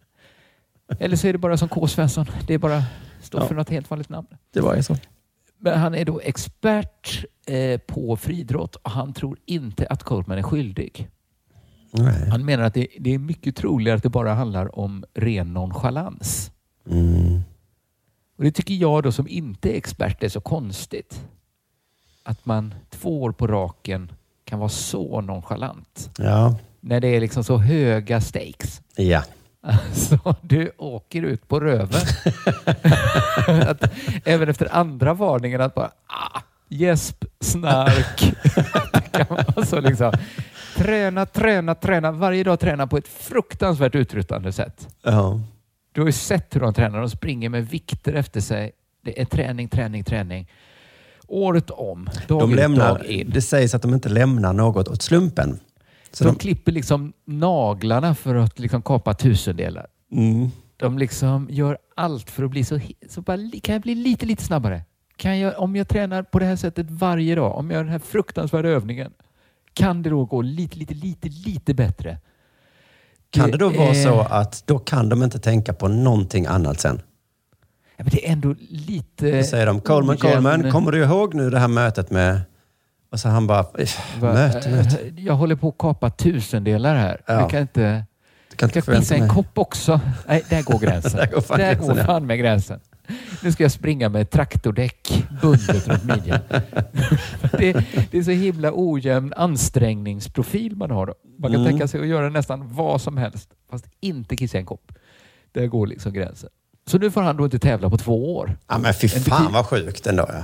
Eller så är det bara som K. Svensson. Det är bara står Ja. för något helt vanligt namn. Det var ju så. Men han är då expert eh, på friidrott och han tror inte att Coleman är skyldig. Nej. Han menar att det, det är mycket troligare att det bara handlar om ren nonchalans. Mm. Och Det tycker jag då som inte är expert är så konstigt. Att man två år på raken kan vara så nonchalant. Ja. När det är liksom så höga stakes. Ja. Alltså, du åker ut på röven. att, även efter andra varningen att bara ah, gäsp, snark. det kan vara så liksom. Träna, träna, träna. Varje dag träna på ett fruktansvärt uttröttande sätt. ja. Du har ju sett hur de tränar. De springer med vikter efter sig. Det är träning, träning, träning. Året om, dag De lämnar, dag in. det sägs att de inte lämnar något åt slumpen. Så de, de, klipper liksom naglarna för att liksom kapa tusendelar. mm. De liksom gör allt för att bli så... så bara, kan jag bli lite, lite snabbare? Kan jag, om jag tränar på det här sättet varje dag, om jag gör den här fruktansvärda övningen, kan det då gå lite, lite, lite, lite bättre? Kan det då vara så att då kan de inte tänka på någonting annat sen? Ja, men det är ändå lite... Då säger de, Coleman, Coleman, kommer du ihåg nu det här mötet med... Och så han bara, "Iff, Va- möte, möte. eh, Jag håller på att kapa tusendelar här. Ja. Jag kan inte... Du kan inte i en kopp också? Nej, där går gränsen. Där går fan där gränsen, går ja. fan med gränsen. Nu ska jag springa med traktordäck bundet runt midjan. det, det är så himla ojämn ansträngningsprofil man har. Då. Man kan Mm. tänka sig att göra nästan vad som helst, fast inte kissa en kopp. Där går liksom gränsen. Så nu får han då inte tävla på två år. Ja, men fy fan vad sjukt ändå. Ja.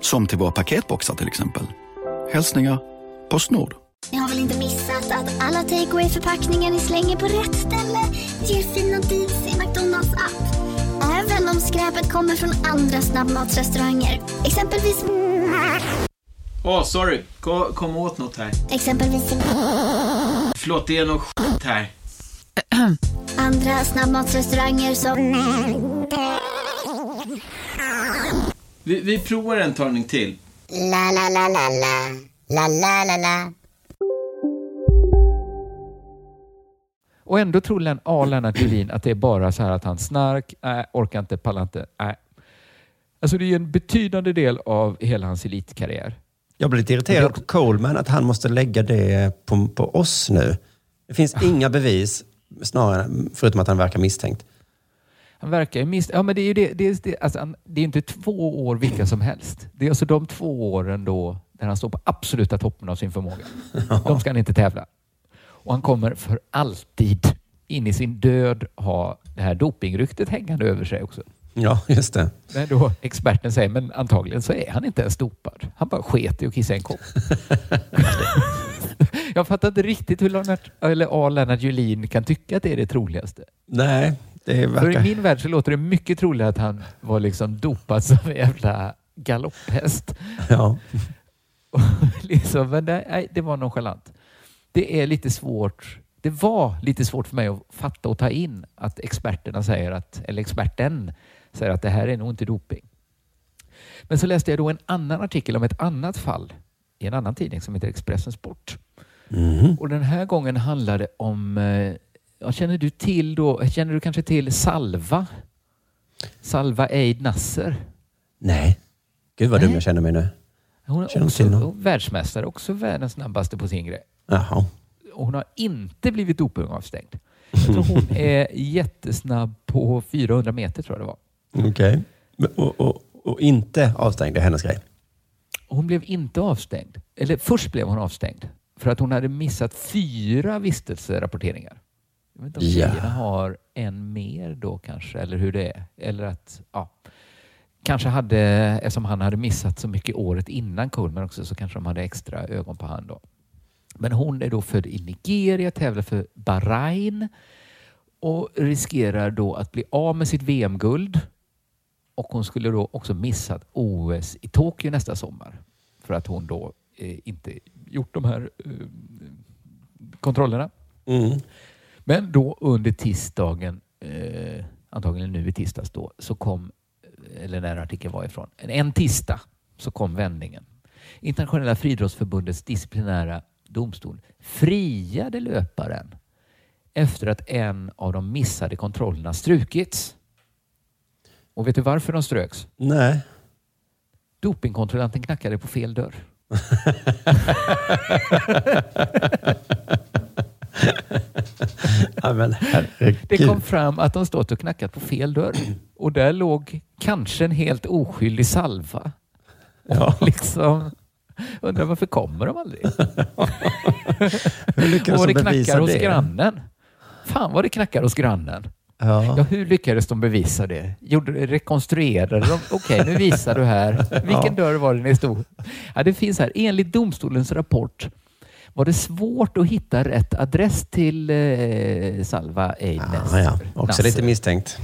Som till våra paketboxar till exempel. Hälsningar Postnord. Ni har väl inte missat att alla takeaway förpackningar ni slänger på rätt ställe ger fina deals i McDonalds app. Även om skräpet kommer från andra snabbmatsrestauranger. Exempelvis... Åh, sorry. Kom, kom åt något här. Exempelvis... Förlåt, det är något skit här. Andra snabbmatsrestauranger som... Vi, vi provar en talning till. La, la, la, la, la. La, la, la, la. Och ändå tror Len- A. Lennart Julin att det är bara så här att han snark, äh, orkar inte, pallar inte, äh. Alltså det är en betydande del av hela hans elitkarriär. Jag blir lite irriterad på Coleman att han måste lägga det på, på oss nu. Det finns Ah. inga bevis, snarare, förutom att han verkar misstänkt. Han verkar ju miss... Ja, men det är ju det, det, det, alltså, han, det är inte två år vilka som helst. Det är alltså de två åren då där han står på absoluta toppen av sin förmåga. De ska han inte tävla. Och han kommer för alltid in i sin död ha det här dopingryktet hängande över sig också. Ja, just det. Men då experten säger, men antagligen så är han inte ens dopad. Han bara sket i att kissa en kopp. Jag fattar inte riktigt hur Lennart, eller A. Lennart Julin kan tycka att det är det troligaste. Nej, det För i verkar... min värld så låter det mycket troligare att han var liksom dopad som en jävla galopphäst. Ja. Och liksom, men det, nej, det var nonchalant. Det är lite svårt. Det var lite svårt för mig att fatta och ta in att experterna säger att, eller experten säger att det här är nog inte doping. Men så läste jag då en annan artikel om ett annat fall i en annan tidning som heter Expressen Sport. Mhm. Och den här gången handlade det om, eh, ja, känner du till då, känner du kanske till Salva? Salva Eid Nasser. Nej. Gud vad dum jag känner mig nu. Hon är också världsmästare, också världens snabbaste på sin grej. Jaha. Och hon har inte blivit dopingavstängd. Jag tror hon är jättesnabb på 400 meter tror jag det var. Okej. Men- Och, och, och inte avstängd, är hennes grej. Hon blev inte avstängd. Eller först blev hon avstängd för att hon hade missat fyra vistelserapporteringar. Jag vet inte om Ja. tjejerna har en mer då kanske, eller hur det är. Eller att, ja. Kanske hade, eftersom han hade missat så mycket året innan Coleman också, så kanske de hade extra ögon på han då. Men hon är då född i Nigeria, tävlar för Bahrain och riskerar då att bli av med sitt VM-guld. Och hon skulle då också missat OS i Tokyo nästa sommar för att hon då eh, inte gjort de här eh, kontrollerna. Mm. Men då under tisdagen, eh, antagligen nu i tisdags då, så kom, eller när artikeln var ifrån, en, en tisdag så kom vändningen. Internationella friidrottsförbundets disciplinära domstol friade löparen efter att en av de missade kontrollerna strukits. Och vet du varför de ströks? Nej. Dopingkontrollanten knackade på fel dörr. Ja, men. Det kom fram att de stått och knackat på fel dörr och där låg kanske en helt oskyldig salva. Ja. Liksom, undrar varför kommer de aldrig? Hur lyckades och de det bevisa knackar hos det? grannen. Fan vad det knackar hos grannen. Ja. Ja, hur lyckades de bevisa det? Gjorde, rekonstruerade de? Okej, nu visar du här. Vilken dörr var det ni stod? Ja, det finns här. Enligt domstolens rapport var det svårt att hitta rätt adress till eh, Salva Eidnes. Ah, ja. Också Nasser. lite misstänkt.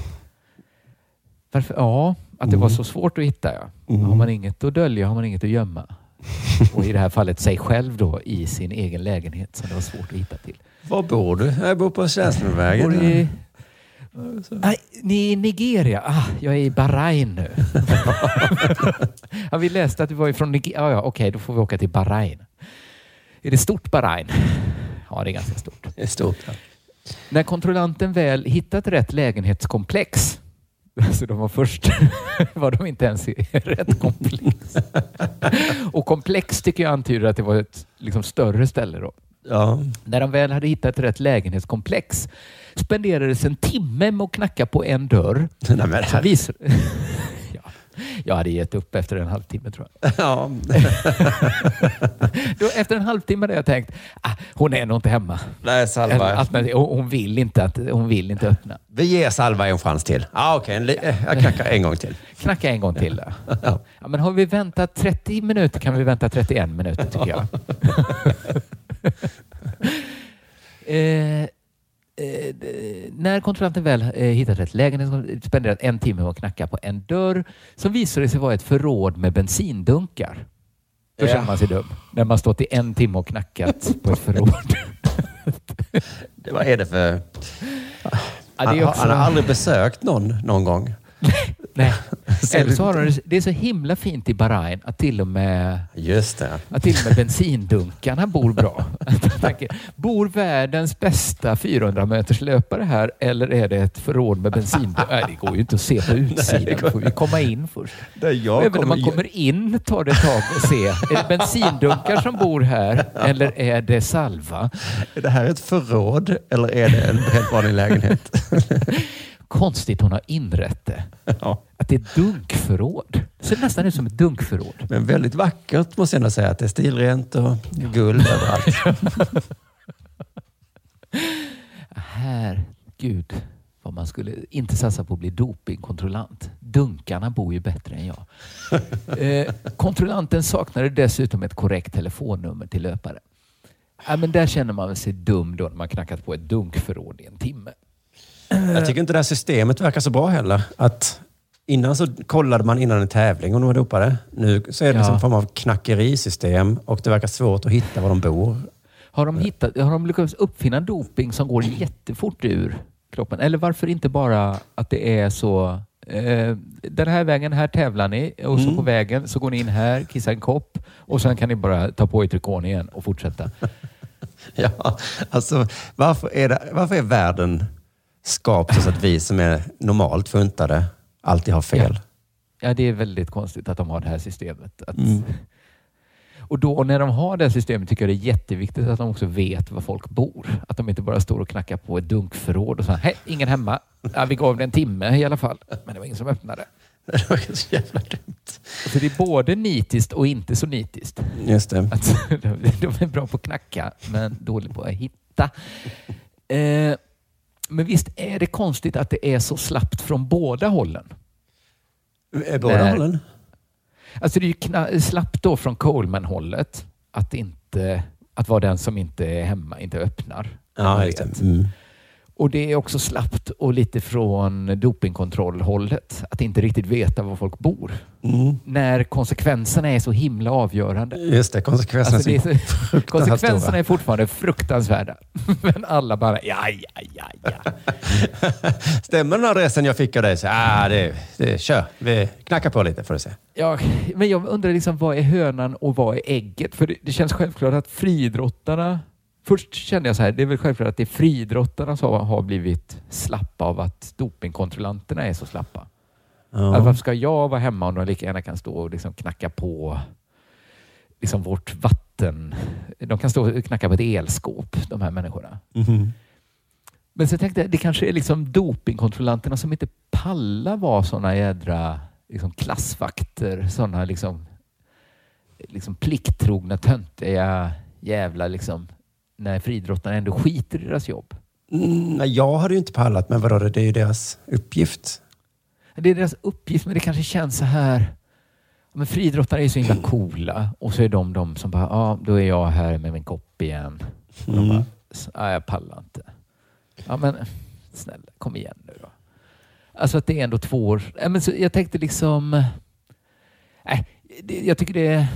Varför? Ja, att det var så svårt att hitta. Ja. Mm. Har man inget att dölja har man inget att gömma. Och i det här fallet sig själv då i sin egen lägenhet som det var svårt att hitta till. Var bor du? Jag bor på Tjänstemanvägen. Bor i, nej, ni är i Nigeria. Ah, jag är i Bahrain nu. ja, vi läste att du var ifrån Nigeria. Ja, ja, okej, då får vi åka till Bahrain. Är det stort Bahrain? Ja, det är ganska stort. Det är stort. Ja. När kontrollanten väl hittat rätt lägenhetskomplex, alltså de var först, var de inte ens i rätt komplex. Och komplex tycker jag antyder att det var ett liksom, större ställe då. Ja. När de väl hade hittat rätt lägenhetskomplex spenderades en timme med att knacka på en dörr. Nej, men ja, jag hade gett upp efter en halvtimme tror jag. Ja. Då, efter en halvtimme hade jag tänkt, ah, hon är nog inte hemma. Nej, Salva. Alternativ- hon, hon, vill inte att, hon vill inte öppna. Vi ger Salva en chans till. Ah, Okej, li- eh, jag knackar en gång till. Knacka en gång till. då. Ja, men har vi väntat 30 minuter kan vi vänta 31 minuter tycker jag. eh, eh, när kontrollanten väl eh, hittat rätt lägenhet spenderat en timme med att knacka på en dörr som visade sig vara ett förråd med bensindunkar. Då känner man sig dum. När man stått i en timme och knackat på ett förråd. Det, vad är det för... Ja, det också- han har aldrig besökt någon någon gång. Nej. Eller så har de, det är så himla fint i Bahrain att till och med Just det. Att till och med bensindunkarna bor bra. Tänker, Bor världens bästa 400 meters löpare här eller är det ett förråd med bensindunkar? Nej, det går ju inte att se på utsidan. Då får vi komma in först. Där jag Även när man kommer- kommer in tar det ett tag att se. Är det bensindunkar som bor här eller är det salva? Är det här ett förråd eller är det en helt vanlig lägenhet? Konstigt hon har inrett det. Att det är dunkförråd. Det ser nästan ut som ett dunkförråd. Men väldigt vackert måste jag ändå säga. Att det är stilrent och guld överallt. Här, gud, vad man skulle inte satsa på att bli dopingkontrollant. Dunkarna bor ju bättre än jag. Eh, kontrollanten saknade dessutom ett korrekt telefonnummer till löpare. Ja, men där känner man sig dum då när man knackat på ett dunkförråd i en timme. Jag tycker inte det här systemet verkar så bra heller. Att innan så kollade man innan en tävling om de var dopade. Nu så är det liksom Ja. en form av knackerisystem och det verkar svårt att hitta var de bor. Har de, hittat, har de lyckats uppfinna doping som går jättefort ur kroppen? Eller varför inte bara att det är så eh, den här vägen, här tävlar ni och så Mm. på vägen så går ni in här, kissar en kopp och sen kan ni bara ta på er trikån igen och fortsätta. Ja, alltså varför är, det, varför är världen skapt så att vi som är normalt funtade alltid har fel? Ja, det är väldigt konstigt att de har det här systemet. Att, Mm. Och då när de har det här systemet tycker jag det är jätteviktigt att de också vet var folk bor. Att de inte bara står och knackar på ett dunkförråd och säger hej, ingen hemma. Ja, vi gav det en timme i alla fall, men det var ingen som öppnade. Det var så jävla dumt. Så det är både nitiskt och inte så nitiskt. Just det. Att de är bra på att knacka, men dåligt på att hitta. Eh, men visst är det konstigt att det är så slappt från båda hållen? Är båda När- hållen? Alltså det är ju slappt då från Coleman-hållet att, inte, att vara den som inte är hemma, inte öppnar. Ja. Mm. Och det är också slappt och lite från dopingkontrollhållet. Att inte riktigt veta var folk bor. Mm. När konsekvenserna är så himla avgörande. Just det, konsekvenserna Alltså det är så, konsekvenserna är fortfarande fruktansvärda. Men alla bara, ja, ja, ja, ja. Stämmer den adressen jag fick av dig? Så, ah, det, det, kör, vi knackar på lite får du se. ja. Men jag undrar liksom, vad är hönan och vad är ägget? För det, det känns självklart att friidrottarna... Först kände jag så här, det är väl självklart att det är friidrottarna som har blivit slappa av att dopingkontrollanterna är så slappa. Ja. Alltså, varför ska jag vara hemma om de lika gärna kan stå och liksom knacka på liksom vårt vatten? De kan stå och knacka på ett elskåp, de här människorna. Mhm. Men så tänkte jag, det kanske är liksom dopingkontrollanterna som inte pallar vara sådana jädra liksom klassvakter, sådana liksom, liksom plikttrogna, töntiga jävlar liksom, när friidrottarna ändå skiter i deras jobb. Mm, nej, jag hade ju inte pallat, men vadå, det är ju deras uppgift. Det är deras uppgift, men det kanske känns så här. Men friidrottare är så himla coola och så är de de som bara, ja, då är jag här med min kopp igen. Och de Mm. bara, ja, jag pallar inte. Ja, men snälla, kom igen nu då. Alltså att det är ändå två år. Men så jag tänkte liksom, nej, jag tycker det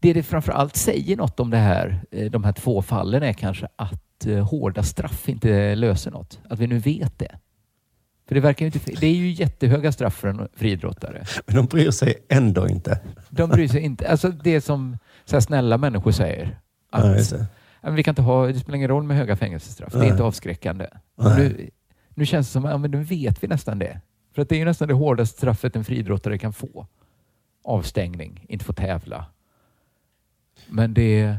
det det framför allt säger något om det här, eh, de här två fallen är kanske att eh, hårda straff inte löser något. Att vi nu vet det. För det verkar ju inte, det är ju jättehöga straff för en friidrottare. Men de bryr sig ändå inte. De bryr sig inte. Alltså det som så här snälla människor säger. Ja, Att, men vi kan inte ha, det spelar ingen roll med höga fängelsestraff. Det är Nej. inte avskräckande. Nej. Nu, nu känns det som att ja, men nu vet vi nästan det. För att det är ju nästan det hårdaste straffet en friidrottare kan få. Avstängning, inte få tävla. Men det...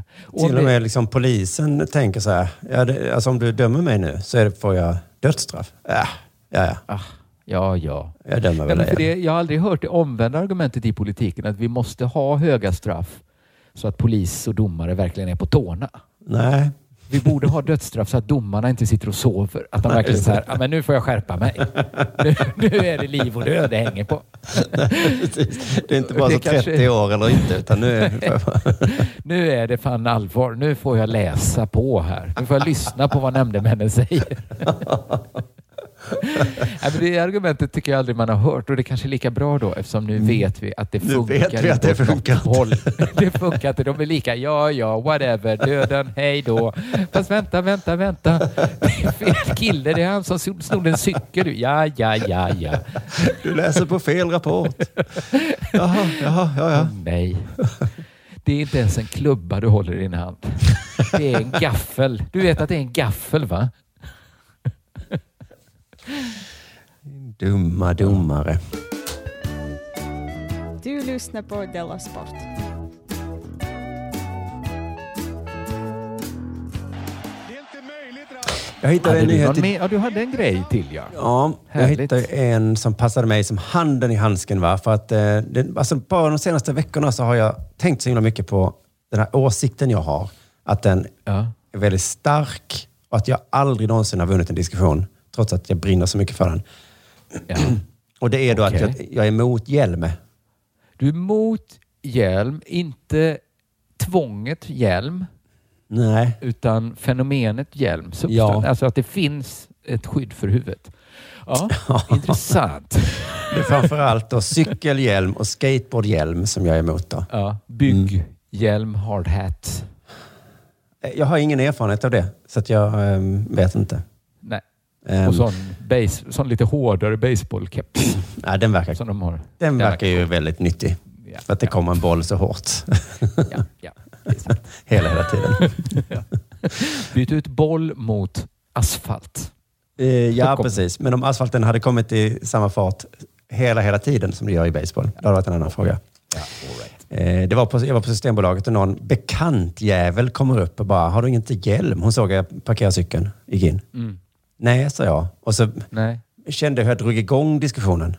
Till och med liksom polisen tänker så här, ja, det, alltså om du dömer mig nu så det, får jag dödsstraff. Äh, ja, ja. Ah, ja, ja. Jag dömer Ja, väl för dig. det, jag har aldrig hört det omvända argumentet i politiken, att vi måste ha höga straff så att polis och domare verkligen är på tårna. Nej. Vi borde ha dödsstraff så att domarna inte sitter och sover. Att de verkligen så det. här, "Ja, men nu får jag skärpa mig. Nu, nu är det liv och död det hänger på. Det är inte bara Det så 30 kanske- år eller inte, utan nu är Nu är det fan allvar. Nu får jag läsa på här. Nu får jag lyssna på vad nämndemännen säger. Nej, det argumentet tycker jag aldrig man har hört och det kanske är lika bra då eftersom nu vet vi att det Mm. Nu funkar. vet vi att det funkar. Det funkar inte. De är lika. Ja, ja, whatever. Döden, hej då. Fast vänta, vänta, vänta. Det är fel kille. Det är han som snodde en cykel. Ja, ja, ja, ja. Du läser på fel rapport. Jaha, jaha, ja, ja. Nej. Det är inte ens en klubba du håller i din hand. Det är en gaffel. Du vet att det är en gaffel, va? Dumma domare. Du lyssnar på Della Sport. Jag hittade Hade en nyhet mer? ja, du hade en grej till, ja. Ja, jag Härligt. hittade en som passade mig som handen i handsken. Va? För att, eh, det, alltså, bara de senaste veckorna så har jag tänkt så himla mycket på den här åsikten jag har. Att den Ja. är väldigt stark och att jag aldrig någonsin har vunnit en diskussion, trots att jag brinner så mycket för den. Ja. Och det är då att Okej. jag, jag är emot hjälm. Du är emot hjälm, inte tvånget hjälm, Nej. utan fenomenet hjälm. Ja. Alltså att det finns ett skydd för huvudet. Ja, intressant. Det är framförallt då cykelhjälm och skateboardhjälm som jag är emot. Då. Ja, bygghjälm, hard hat. Jag har ingen erfarenhet av det, så att jag ehm, vet inte. Ehm, Och sån, base, sån lite hårdare baseballkeps ja, den verkar, som de har. den Ja, verkar ju väldigt nyttig. Ja, För att det kommer en boll så hårt. Ja, ja. hela, hela tiden. Byt ut boll mot asfalt. Eh, ja, precis. Men om asfalten hade kommit i samma fart hela, hela tiden som det gör i baseball, hade det varit en annan fråga. Ja, right. Eh, det var på, jag var på Systembolaget och någon bekant jävel kommer upp och bara, har du inte hjälm? Hon såg jag parkera cykeln, gick in. Mm. Nej, sa jag. Och så Nej. kände jag hur jag drog igång diskussionen.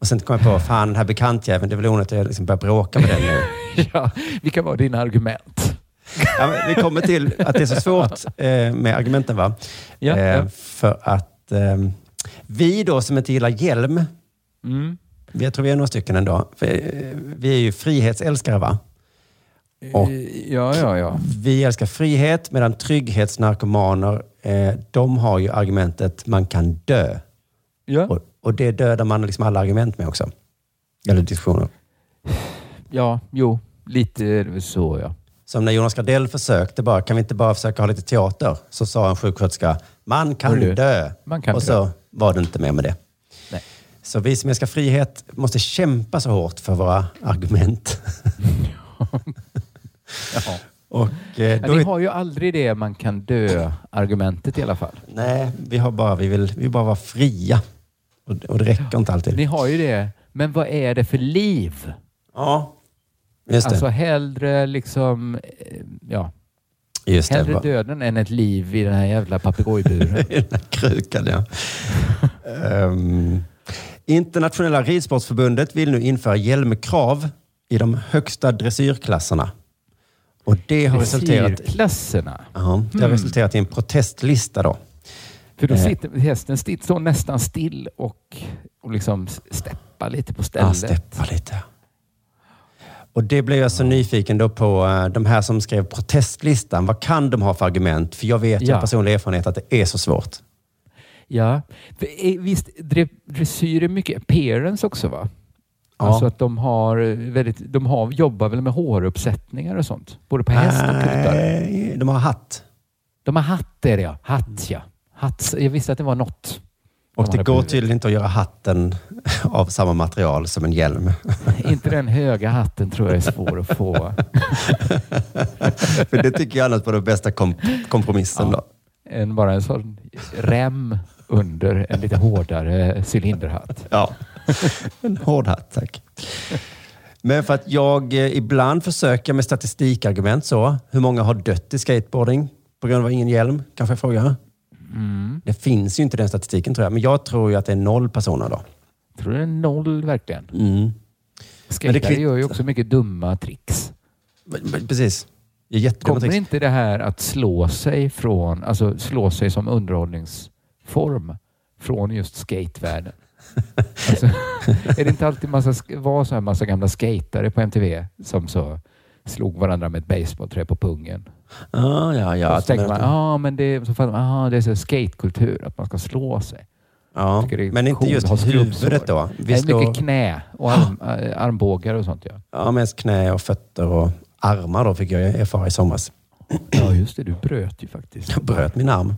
Och sen kom jag på, fan den här bekantjäveln, det är väl onödigt att jag liksom börjar bråka med den nu. Ja, vilka var dina argument? Ja, vi kommer till att det är så svårt eh, med argumenten. va? Ja, eh, ja. För att eh, vi då som inte gillar hjälm, Mm. jag tror vi är några stycken ändå, för, eh, vi är ju frihetsälskare va? Och Ja, ja, ja. vi älskar frihet medan trygghetsnarkomaner, eh, de har ju argumentet man kan dö. Ja, Och, och det dödar man liksom alla argument med också. Eller diskussioner. ja jo, lite så ja. Som när Jonas Gardell försökte bara, kan vi inte bara försöka ha lite teater? Så sa en sjuksköterska, man kan Hörru, dö. man kan och dö. så var det inte mer med det. Nej. Så vi som älskar frihet måste kämpa så hårt för våra argument. ja. och, eh, då ni är, har ju aldrig det man kan dö-argumentet i alla fall. nej, vi, har bara, vi, vill, vi vill bara vara fria. Och, och det räcker inte alltid. Ni har ju det, men vad är det för liv? Ja, just det. Alltså hellre liksom, eh, ja, just det. hellre Va- döden än ett liv i den här jävla papegojburen. I den här krukan, ja. Ehm, Internationella ridsportsförbundet vill nu införa hjälmkrav i de högsta dressyrklasserna. Och det har resulterat, Dressyrklasserna. ja, det har resulterat i en protestlista då. För då Eh. sitter hästen still, står nästan still och, och liksom steppar lite på Ja, stället. steppa lite. Och det blev jag så nyfiken då på eh, de här som skrev protestlistan. Vad kan de ha för argument? För jag vet ju Ja. av personlig erfarenhet att det är så svårt. Ja, för, eh, visst, dre- dressyr är mycket appearance också va? Ja. Alltså att de har väldigt, de har, jobbar väl med håruppsättningar och sånt? Både på häst och kuttar. Nej, de har hatt. De har hatt är det ja. Hatt ja. Hatt, jag visste att det var något. Och De det går tydligen inte att göra hatten av samma material som en hjälm. Inte den höga hatten tror jag är svår att få. För det tycker jag annars var den bästa kom kompromissen. Då. En, bara en sån rem under en lite hårdare cylinderhatt. Ja, en hård hatt, tack. Men för att jag eh, ibland försöker med statistikargument så. Hur många har dött i skateboarding på grund av ingen hjälm? Kanske jag frågar. Mm. Det finns ju inte den statistiken tror jag. Men jag tror ju att det är noll personer då. Tror du det är noll verkligen? Mm. Skatare gör ju också mycket dumma tricks. Precis. Kommer tricks. inte det här att slå sig från, alltså slå sig som underhållningsform från just skatevärlden? Alltså, är det inte alltid massa, var så här massa gamla skatare på MTV som så slog varandra med ett basebollträ på pungen? Ah, ja, ja. och att så tänker man, ja men det, så fattar man, ah, det är så skatekultur, att man ska slå sig. Ja, är men inte just huvudet då. Vi är slår- mycket knä och arm, äh, armbågar och sånt. Ja. Ja, mest knä och fötter och armar då fick jag erfara i somras. ja, just det. Du bröt ju faktiskt. Jag bröt min arm.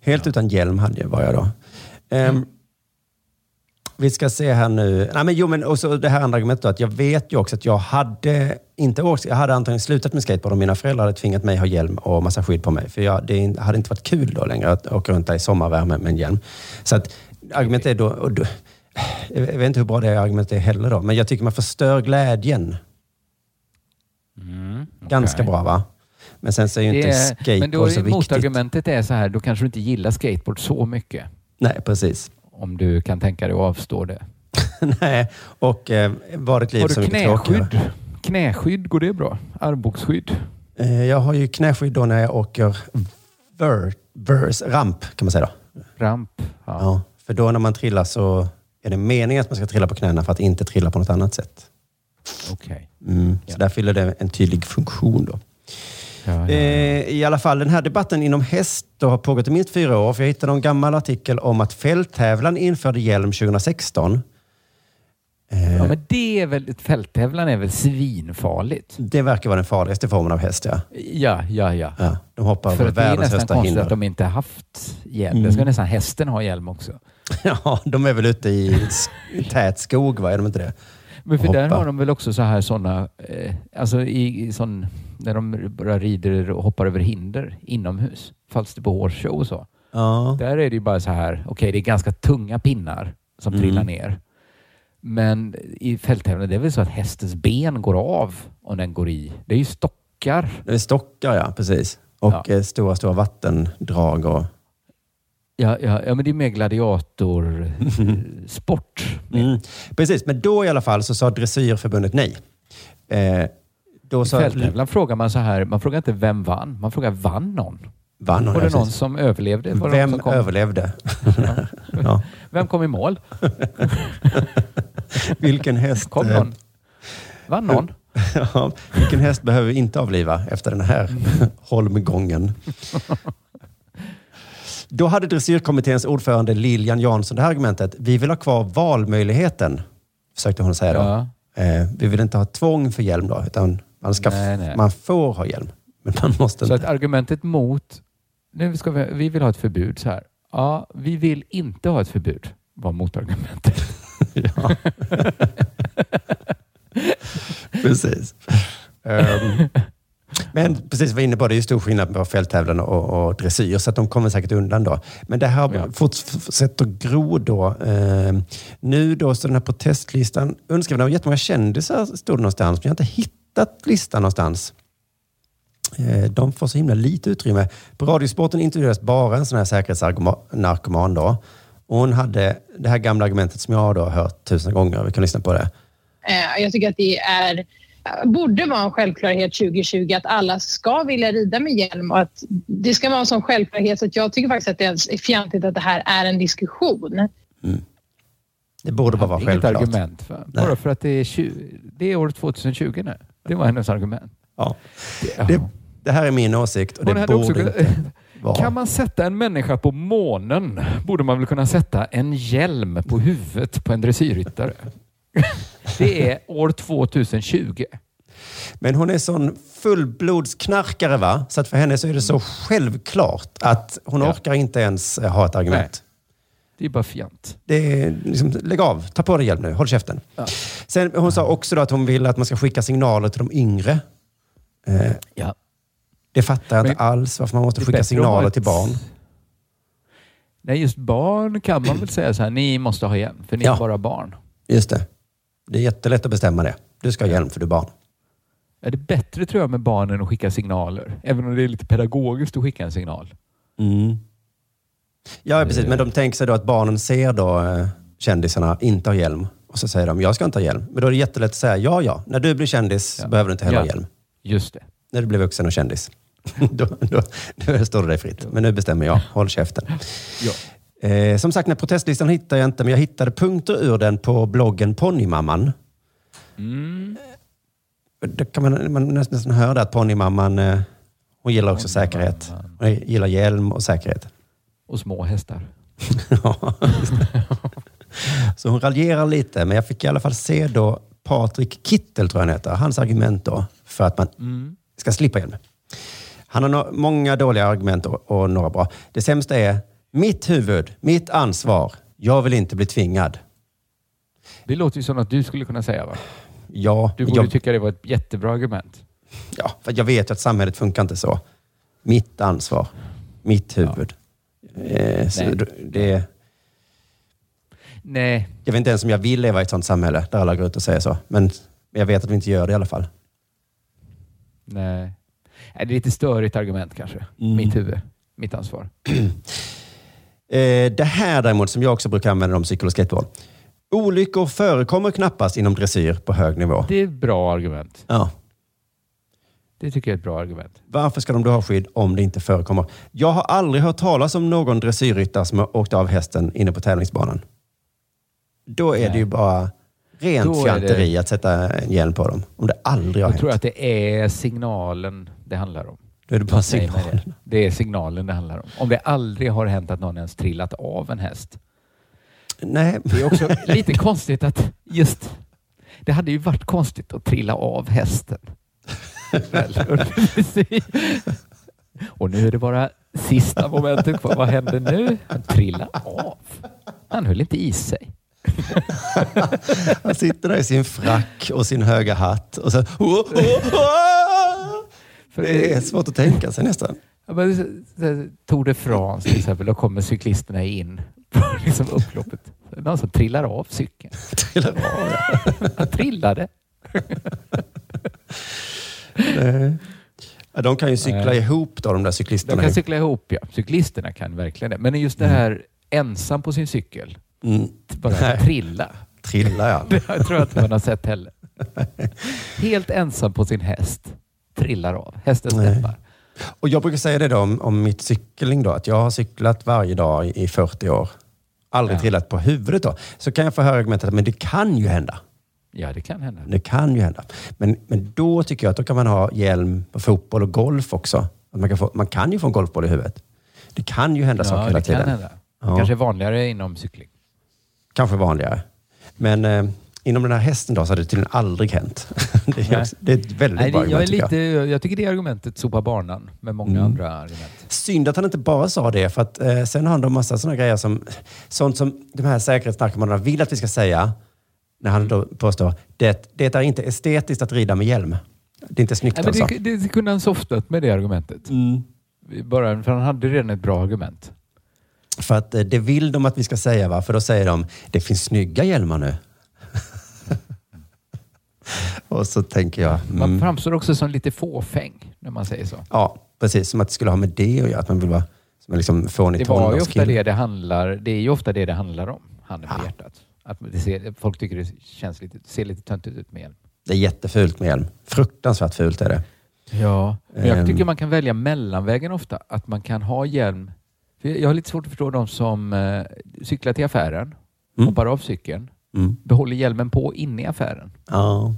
Helt utan hjälm hade jag, var jag då. Ehm, vi ska se här nu. Nej, men, jo, men också det här andra argumentet då, att jag vet ju också att jag hade inte åkt, jag hade antagligen slutat med skateboard om mina föräldrar hade tvingat mig ha hjälm och massa skydd på mig. För jag, det hade inte varit kul då längre att åka runt där i sommarvärme med en hjälm. Så att argumentet är då, och då jag vet inte hur bra det argumentet är heller då, men jag tycker man förstör glädjen. Ganska okej. bra va? Men sen så är ju inte är, skateboard men då så viktigt. motargumentet är så här, då kanske du inte gillar skateboard så mycket. Nej, precis. Om du kan tänka dig att avstå det. Nej, och eh, var ett liv Har du tråkigare. knäskydd? Knäskydd, går det bra? Armbågsskydd? Eh, jag har ju knäskydd då när jag åker ver, vers, ramp, kan man säga då. Ramp? Ja. Ja, för då när man trillar så är det meningen att man ska trilla på knäna för att inte trilla på något annat sätt. Okej. Mm, Så där fyller det en tydlig funktion då. Ja, ja. Eh, I alla fall, den här debatten inom häst har pågått i minst fyra år. För jag hittade en gammal artikel om att fälttävlan införde hjälm 2016. Eh, Ja, men det är väl, fälttävlan är väl svinfarligt? Det verkar vara den farligaste formen av häst, ja. Ja, ja, ja. ja de hoppar För över att det är världens nästan högsta konstigt hinder. att de inte haft hjälm. Mm. Det ska nästan hästen ha hjälm också. Ja, de är väl ute i tät skog, va? Är de inte det? Men för där har de väl också så här sådana, eh, alltså i, i sån, när de bara rider och hoppar över hinder inomhus, Falsterbo Horse Show och så. Ja. Där är det ju bara så här, okej det är ganska tunga pinnar som Mm. trillar ner. Men i fälttävlan, det är väl så att hästens ben går av om den går i. Det är ju stockar. Det är stockar, ja. Precis. Och eh, stora, stora vattendrag. Och... Ja, ja, ja men det är mer gladiatorsport. Mm. Precis, men då i alla fall så sa Dressyrförbundet nej. Eh, då I fälttävlan frågar man så här, man frågar inte vem vann, man frågar vann någon? Vann någon, Var det någon precis. som överlevde? Var Vem som överlevde? ja. Vem kom i mål? Vilken häst... Kom eh, någon? Vann någon? ja, vilken häst behöver vi inte avliva efter den här Mm. holmgången? Då hade dressyrkommitténs ordförande Lilian Jansson det här argumentet. Vi vill ha kvar valmöjligheten, försökte hon säga då. Ja. Eh, vi vill inte ha tvång för hjälm då, utan man, ska Nej, nej. man får ha hjälm. Men man måste Så inte. att argumentet mot, nu ska vi, vi vill ha ett förbud så här. Ja, vi vill inte ha ett förbud, var motargumentet. ja. precis. Ehm, men precis, vi var inne på det, det är ju stor skillnad på fälttävlan och, och dressyr, så att de kommer säkert undan då. Men det här Ja. fortsätter gro då. Ehm, nu då så den här protestlistan underskriven av jättemånga kändisar stod det någonstans, men jag har inte hittat listan någonstans. Eh, De får så himla lite utrymme. På Radiosporten intervjuades bara en sån här säkerhetsnarkoman då. Och hon hade det här gamla argumentet som jag då har hört tusen gånger. Vi kan lyssna på det. Eh, Jag tycker att det är, borde vara en självklarhet 2020 att alla ska vilja rida med hjälm och att det ska vara en sån självklarhet så att jag tycker faktiskt att det är fjantigt att det här är en diskussion. Det borde bara vara Inget självklart. argument. För, bara för att det är, 20, det är år 2020 nu. Det var hennes argument. Ja. Det, det här är min åsikt och Hon det också borde kunnat- inte vara. Kan man sätta en människa på månen borde man väl kunna sätta en hjälm på huvudet på en dressyrryttare. Det är år 2020. Men hon är sån fullblodsknarkare va? Så att för henne så är det så självklart att hon Ja. orkar inte ens eh, ha ett argument. Det är bara fjant. Det är liksom, lägg av, ta på dig hjälm nu, håll käften. Ja. Sen, hon sa också att hon vill att man ska skicka signaler till de yngre. Eh, Ja. det fattar jag Men inte alls, varför man måste skicka signaler ett- till barn. Nej, just barn kan man väl säga så här, ni måste ha hjälm, för ni Ja. är bara barn. Just det. Det är jättelätt att bestämma det. Du ska ha hjälm för du är barn. Är det bättre tror jag med barnen att skicka signaler? Även om det är lite pedagogiskt att skicka en signal. Mm. Ja, precis. Men de tänker sig då att barnen ser då eh, kändisarna inte ha hjälm. Och så säger de, jag ska inte ha hjälm. Men då är det jättelätt att säga, ja, ja. När du blir kändis behöver du inte heller Ja. ha hjälm. Just det. När du blir vuxen och kändis. då, då, då står det dig fritt. Men nu bestämmer jag. Håll käften. Ja. Eh, som sagt, den protestlistan hittar jag inte, men jag hittade punkter ur den på bloggen Ponnymamman. Mm. Då kan man, man nästan höra att Ponnymamman, eh, hon gillar också säkerhet. Hon gillar hjälm och säkerhet. Och små hästar. Ja. Så hon raljerar lite, men jag fick i alla fall se då Patrik Kittel, tror jag han heter, hans argument då för att man Mm. ska slippa hjälm. Han har no- många dåliga argument och, och några bra. Det sämsta är, mitt huvud, mitt ansvar, jag vill inte bli tvingad. Det låter ju som att du skulle kunna säga va? Ja, Du borde jag, tycka det var ett jättebra argument. ja, för jag vet ju att samhället funkar inte så. Mitt ansvar, mitt huvud. Eh, så Nej. det, Nej, jag vet inte ens om jag vill leva i ett sånt samhälle där alla går ut och säger så. Men jag vet att vi inte gör det i alla fall. nej. Nej, Det är lite störigt argument kanske. Mm. Mitt huvud, mitt ansvar. Eh, det här däremot som jag också brukar använda om cykel och skateboard. Olyckor förekommer knappast inom dressyr på hög nivå. Det är ett bra argument. Ja. Det tycker jag är ett bra argument. Varför ska de då ha skydd om det inte förekommer? Jag har aldrig hört talas om någon dressyrryttare som har åkt av hästen inne på tävlingsbanan. Då är det Nej. ju bara rent Då fjanteri att sätta en hjälm på dem. Om det aldrig har Jag hänt. tror att det är signalen det handlar om. Då är det bara signalen. Det. det är signalen det handlar om. Om det aldrig har hänt att någon ens trillat av en häst. Nej. Det är också lite konstigt att just... Det hade ju varit konstigt att trilla av hästen. Och nu är det bara sista momentet kvar. Vad händer nu? Han trillar av. Han höll inte i sig. Han sitter där i sin frack och sin höga hatt och så... Oh, oh, oh! Det är svårt att tänka sig nästan. Ja, men, Tour de France till exempel, då kommer cyklisterna in på liksom upploppet. Någon som trillar av cykeln. Trillar av, Han trillade. Nej. De kan ju cykla ihop då, de där De cyklisterna. kan cykla ihop, ja. Cyklisterna kan verkligen det. Men just det här ensam på sin cykel, Mm. bara Nej. trilla. Trilla ja. Det tror jag inte man har sett heller. Helt ensam på sin häst, trillar av. Hästen steppar. Och jag brukar säga det då om, om mitt cykling då, att jag har cyklat varje dag i, i 40 år. Aldrig Ja. trillat på huvudet då. Så kan jag få höra argumentet att men det kan ju hända. Ja, det kan hända. Det kan ju hända. Men, men då tycker jag att då kan man ha hjälm på fotboll och golf också. Att man, kan få, man kan ju få en golfboll i huvudet. Det kan ju hända saker Ja, hela det kan tiden. hända. Ja. Kanske vanligare inom cykling. Kanske vanligare. Men eh, inom den här hästen då så har det tydligen aldrig hänt. det, är, det är ett väldigt Nej, bra jag, är argument tycker lite, jag. jag. tycker det argumentet sopar banan med många Mm. andra argument. Synd att han inte bara sa det, för att eh, sen har han då massa sådana grejer som, sånt som de här säkerhetsnarkomanerna vill att vi ska säga. När han då påstår, det, det är inte estetiskt att rida med hjälm. Det är inte snyggt Nej, alltså. det, det, det kunde han softat med det argumentet. Bara, för han hade redan ett bra argument. För att eh, det vill de att vi ska säga, va? för då säger de, det finns snygga hjälmar nu. Och så tänker jag, Man mm, framstår också som lite fåfäng när man säger så. ja, precis som att det skulle ha med det att göra, att man vill vara som en liksom fånig Det var ju ofta tonårskille. det det handlar, det är ju ofta det det handlar om, handen på hjärtat. Att det ser, folk tycker det känns lite, ser lite töntigt ut med hjälm. Det är jättefult med hjälm. Fruktansvärt fult är det. Ja, men jag Ehm. tycker man kan välja mellanvägen ofta. Att man kan ha hjälm. För jag har lite svårt att förstå de som eh, cyklar till affären, Mm. hoppar av cykeln, Mm. behåller hjälmen på inne i affären. Ja.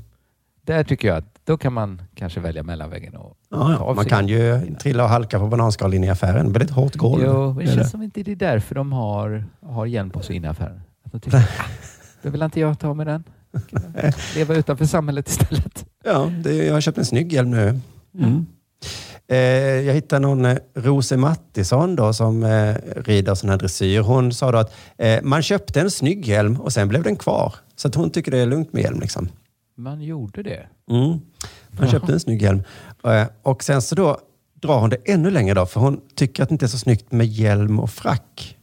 Där tycker jag att då kan man kanske välja mellanvägen och Ja, ja. Man kan ju trilla och halka på bananskal in i affären. Väldigt hårt golv. Jo, men det känns det. som inte det är därför de har, har hjälm på sig inne i affären. Att de tycker, ah, då vill inte jag ta med den. Leva utanför samhället istället. Ja, det, jag har köpt en snygg hjälm nu. Mm. Eh, jag hittade någon eh, Rose Mattisson då, som eh, rider sån här dressyr. Hon sa då att man köpte en snygg hjälm och sen blev den kvar. Så att hon tycker det är lugnt med hjälm. Liksom. Man gjorde det. Mm. Man Jaha. köpte en snygg hjälm. Och sen så då drar hon det ännu längre då, för hon tycker att det inte är så snyggt med hjälm och frack.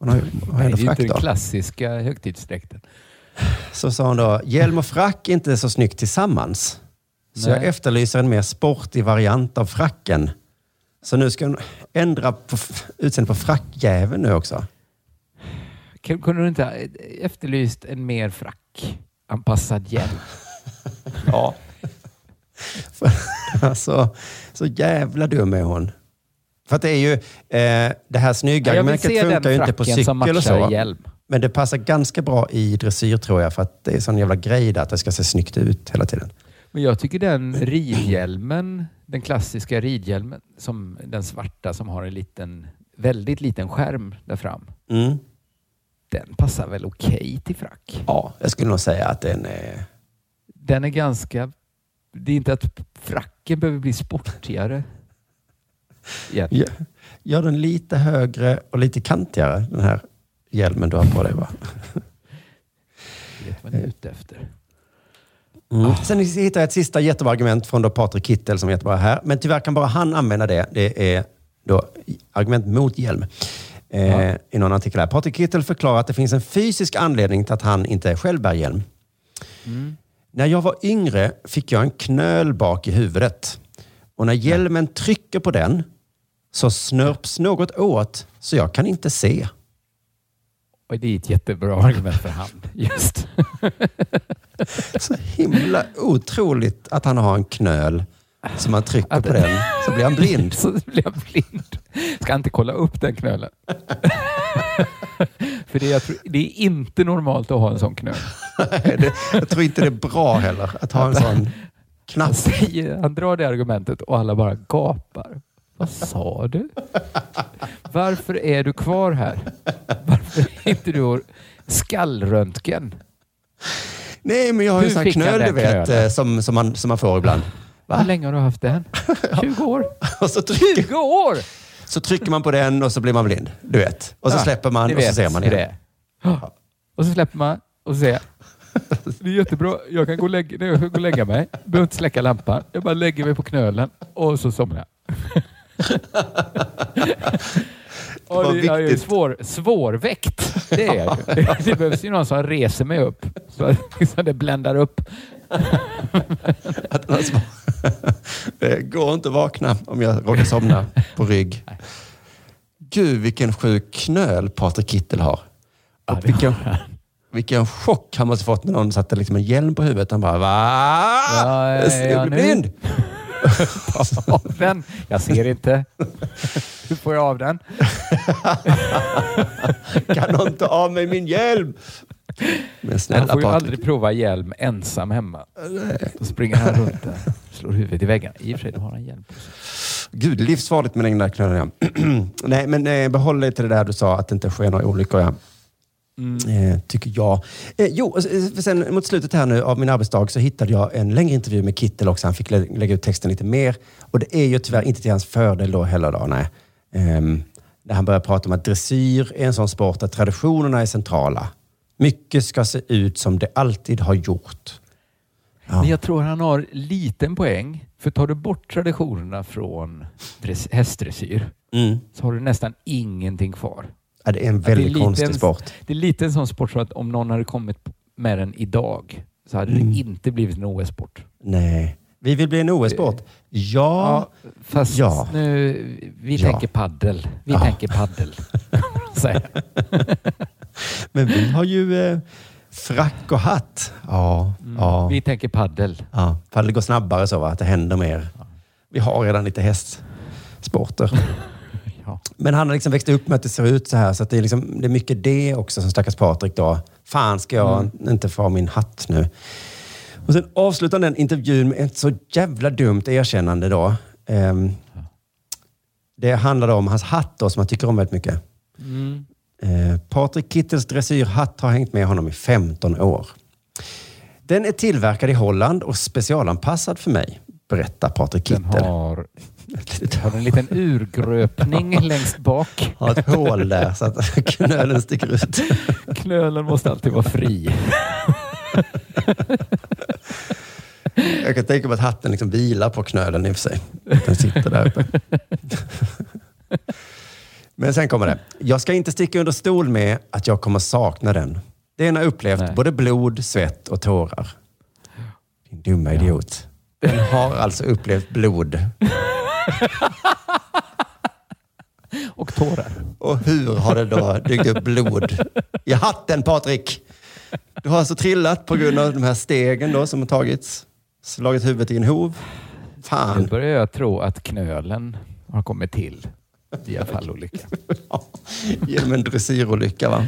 Hon har, ju- har Det är ändå frack inte den då. klassiska högtidsdräkten. Så sa hon då, hjälm och frack är inte så snyggt tillsammans. Så Nej. jag efterlyser en mer sportig variant av fracken. Så nu ska hon ändra på utseendet på frackjäveln nu också. Kun- Kunde du inte ha efterlyst en mer frackanpassad hjälm? Ja. alltså, så jävla dum är hon. För att det är ju, eh, det här snygga Ja, argumentet funkar ju inte på cykel och så. hjälm. Men det passar ganska bra i dressyr tror jag, för att det är sån jävla grej där att det ska se snyggt ut hela tiden. Men jag tycker den ridhjälmen, den klassiska ridhjälmen, som den svarta som har en liten, väldigt liten skärm där fram. Mm. Den passar väl okej till frack? Ja, jag skulle nog säga att den är... Den är ganska... Det är inte att fracken behöver bli sportigare. Gör, gör den lite högre och lite kantigare, den här hjälmen du har på dig va? vet jag är ute efter. Mm. Sen hittade jag ett sista jättebra argument från då Patrik Kittel som är jättebra här. Men tyvärr kan bara han använda det. Det är då argument mot hjälm. Eh, Ja. I någon artikel här. Patrik Kittel förklarar att det finns en fysisk anledning till att han inte själv bär hjälm. Mm. När jag var yngre fick jag en knöl bak i huvudet. Och när hjälmen trycker på den så snörps något åt så jag kan inte se. Och det är ett jättebra argument för han. Just. Så himla otroligt att han har en knöl. Så man trycker Att- på den så blir han blind. Så blir han blind. Ska inte kolla upp den knölen. För det är, jag tror, det är inte normalt att ha en sån knöl. det, jag tror inte det är bra heller att ha en sån Han, knapp. säger, han drar det argumentet och alla bara gapar. Vad sa du? Varför är du kvar här? Varför är inte du skallröntgen? Nej, men jag har ju en sån här knöl du vet, eh, som, som, man, som man får ibland. Hur länge har du haft den? 20 år. Och så, trycker, 20 år! så trycker man på den och så blir man blind. Du vet. Och så Ja, släpper man och så ser man igen. det. Och så släpper man och så säger jag, det är jättebra, jag kan gå och lägga, jag kan gå lägga mig. Behöver inte släcka lampan. Jag bara lägger mig på knölen och så somnar jag. Och Vad det, jag är viktigt. svår, svårväckt. Det är jag ju. Det behövs ju någon som reser mig upp så att det bländar upp. Att det går inte att vakna om jag råkar somna på rygg. Gud, vilken sjuk knöl Patrik Kittel har. Ja, Och vilken, vilken chock han måste fått när någon satte liksom en hjälm på huvudet. Han bara, va? Ja, ja, jag ja, blir nu. blind. Ta av den. Jag ser inte. Hur får jag av den? Kan någon ta av mig min hjälm? Men Han snälla får ju Patrik. aldrig prova hjälm ensam hemma. Då springer han runt där slår huvudet i väggen. I och för sig, då har han hjälm på sig. Gud, livsfarligt med den där knölen. Nej, men eh, behåll till det där du sa, att det inte sker några olyckor. Ja. Mm. Eh, tycker jag. Eh, jo, för sen mot slutet här nu av min arbetsdag så hittade jag en längre intervju med Kittel också. Han fick lä- lägga ut texten lite mer. Och det är ju tyvärr inte till hans fördel då heller. Då, nej. Ehm, där han börjar prata om att dressyr är en sån sport där traditionerna är centrala. Mycket ska se ut som det alltid har gjort. Men jag tror han har liten poäng. För tar du bort traditionerna från dress- hästdressyr Mm. så har du nästan ingenting kvar. Ja, det är en Att det är väldigt konstig en- sport. Det är lite en sån sport så att om någon hade kommit med den idag så hade Mm. det inte blivit en OS-sport. Nej. Vi vill bli en OS-sport. Ja. Ja, fast Ja. nu, vi Ja. tänker paddel. Vi Ja. tänker paddel. Men vi har ju eh, frack och hatt. Ja, ja. Vi tänker paddel. ja. Fall det går snabbare så, va? att det händer mer. Vi har redan lite hästsporter. Men han har liksom växt upp med att det ser ut så här. Så det, är liksom, det är mycket det också som stackars Patrik då. Fan, ska jag inte få min hatt nu? Och sen avslutar den intervjun med ett så jävla dumt erkännande då. Ehm, det handlade om hans hatt då, som han tycker om väldigt mycket. Mm. Eh, Patrik Kittels dressyrhatt har hängt med honom i 15 år. Den är tillverkad i Holland och specialanpassad för mig, berättar Patrik Den Kittel. har Har en liten urgröpning längst bak. Har ett hål där så att knölen sticker ut. Knölen måste alltid vara fri. Jag kan tänka mig att hatten liksom vilar på knölen i och för sig. Den sitter där uppe. Men sen kommer det. Jag ska inte sticka under stol med att jag kommer sakna den. Den har upplevt Nej. både blod, svett och tårar. Din dumma idiot. Den har alltså upplevt blod. Och tårar. Och hur har det då dykt upp blod i hatten, Patrik? Du har alltså trillat på grund av de här stegen då som har tagits. Slagit huvudet i en hov. Nu Fan. börjar jag tro att knölen har kommit till via fallolycka. Genom en dressyrolycka va?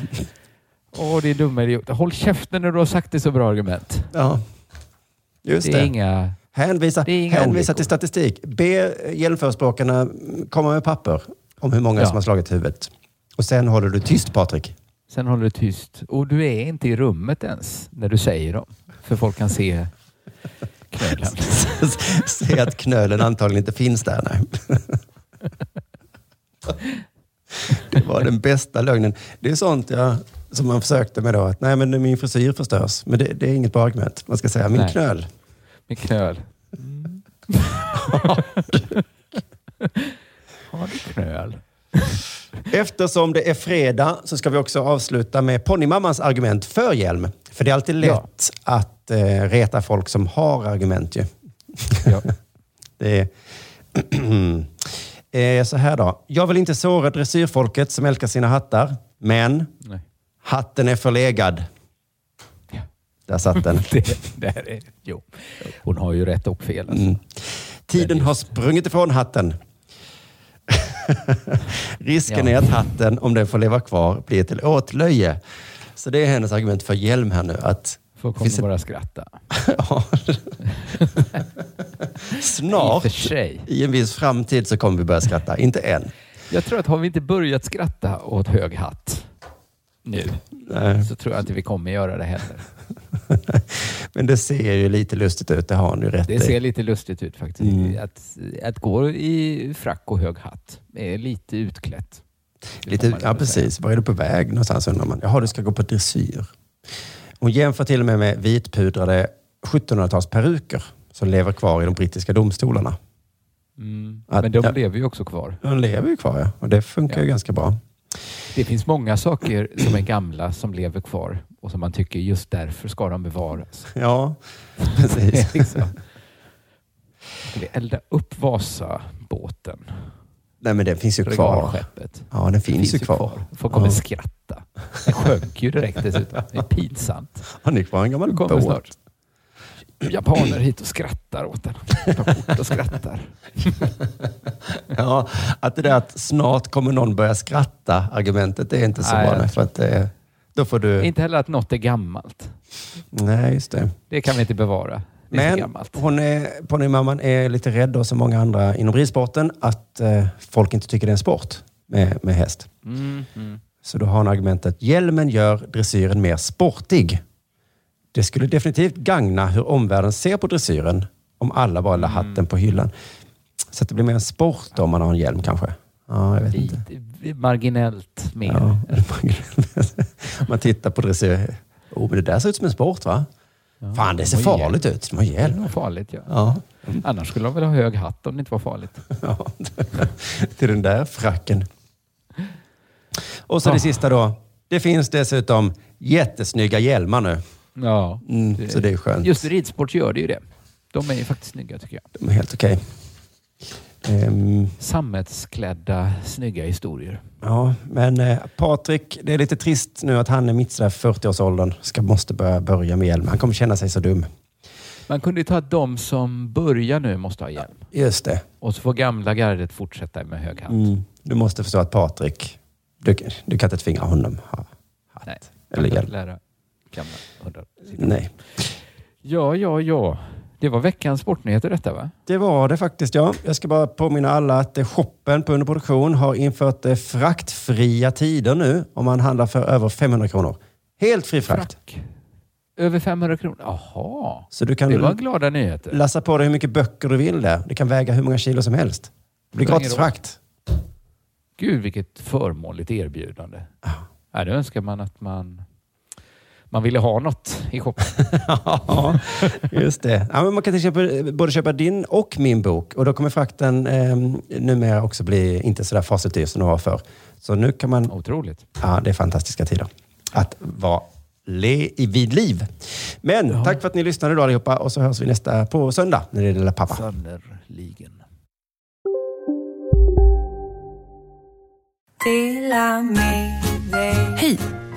Åh, det är dumma idiot. Håll käften när du har sagt det så bra argument. Ja. Just det är Det är inga hänvisa olyckor. till statistik. Be hjälmförespråkarna komma med papper om hur många Ja. som har slagit huvudet. Och sen håller du tyst Patrik. Sen håller du tyst. Och du är inte i rummet ens när du säger dem. För folk kan se knölen. Se att knölen antagligen inte finns där. Nej. Det var den bästa lögnen. Det är sånt jag, som man försökte med då. Att, nej, men min frisyr förstörs. Men det, det är inget bra argument. Man ska säga min Nej. knöl. Med knöl. Har du knöl? Eftersom det är fredag så ska vi också avsluta med ponnymammans argument för hjälm. För det är alltid lätt att eh, reta folk som har argument ju. Ja. det är eh, så här då. Jag vill inte såra dressyrfolket som älskar sina hattar, men Nej. hatten är förlegad. Där satt den. Det, är, jo. Hon har ju rätt och fel. Alltså. Mm. Tiden har sprungit ifrån hatten. Risken Ja. är att hatten, om den får leva kvar, blir till åtlöje. Så det är hennes argument för hjälm här nu. Att Folk kommer det- bara skratta. Snart, I i en viss framtid, så kommer vi börja skratta. Inte än. Jag tror att har vi inte börjat skratta åt hög hatt nu Nej. så tror jag inte vi kommer göra det heller. Men det ser ju lite lustigt ut, det har ni rätt Det i. ser lite lustigt ut faktiskt. Mm. Att, att gå i frack och hög hatt är lite utklätt. Lite, ja, precis. Var är du på väg någonstans undrar man. Jaha, du ska gå på dressyr. Hon jämför till och med med vitpudrade 1700-talsperuker som lever kvar i de brittiska domstolarna. Mm. Att- Men de ja. lever ju också kvar. De lever ju kvar, ja. Och det funkar ju Ja. ganska bra. Det finns många saker som är gamla som lever kvar och som man tycker just därför ska de bevaras. Ja, precis. liksom, skulle elda upp Vasabåten. Nej, men den finns ju kvar. Ja, den finns, ju kvar. Folk kommer Ja. skratta. Den sjönk ju direkt dessutom. Det är pinsamt. Har ni kvar en gammal båt? snart japaner hit och skrattar åt den. Tar kort och skrattar. Ja, att det där att snart kommer någon börja skratta, argumentet, det är inte så Nej, bra. För att, då får du... Inte heller att något är gammalt. Nej, just det. Det kan vi inte bevara. Det är Men hon är, ponnymamman är lite rädd, då, som många andra inom ridsporten, att eh, folk inte tycker det är en sport med, med häst. Mm, mm. Så då har hon argumentet, hjälmen gör dressyren mer sportig. Det skulle definitivt gagna hur omvärlden ser på dressyren om alla bara la Mm. hatten på hyllan. Så att det blir mer en sport om man har en hjälm kanske. Ja, jag vet inte. Marginellt mer. Ja, om man tittar på dressyr. Oh, men det där ser ut som en sport va? Ja, Fan, det de ser har farligt ut. De har Det hjälm. var farligt ja. Ja. Annars skulle de väl ha hög hatt om det inte var farligt. Ja, till den där fracken. Och så det Ah. sista då. Det finns dessutom jättesnygga hjälmar nu. Ja, Mm, så det är skönt. Just ridsport gör det ju det. De är ju faktiskt snygga tycker jag. De är helt okej. Ehm, Sammetsklädda, snygga historier. ja, men eh, Patrik, det är lite trist nu att han är mitt i 40-årsåldern. Ska, måste börja, börja med hjälm. Han kommer känna sig så dum. Man kunde ju ta att de som börjar nu måste ha hjälm. Just det. Och så får gamla gardet fortsätta med hög hatt. Mm. Du måste förstå att Patrik, du, du kan inte tvinga honom ha hatt. Nej, Eller hjälm. lära gamla hundar. Nej. Ja, ja, ja. Det var veckans sportnyheter detta va? Det var det faktiskt, ja. Jag ska bara påminna alla att eh, shoppen på Underproduktion har infört eh, fraktfria tider nu om man handlar för över 500 kronor. Helt fri frakt. Frack. Över 500 kronor? Jaha. Så du kan Det var glada nyheter. lassa på dig hur mycket böcker du vill där. Det kan väga hur många kilo som helst. Det blir gratis frakt. Gud, vilket förmånligt erbjudande. Ja, det önskar man att man, man ville ha något i shoppen. ja, just det. Ja, men man kan till exempel både köpa din och min bok och då kommer frakten eh, numera också bli inte sådär fasligt dyr som den var förr. Så nu kan man... Otroligt. Ja, det är fantastiska tider att vara le vid liv. Men tack för att ni lyssnade då allihopa och så hörs vi nästa på söndag när det är Lilla Pappa. Sannerligen. Hej!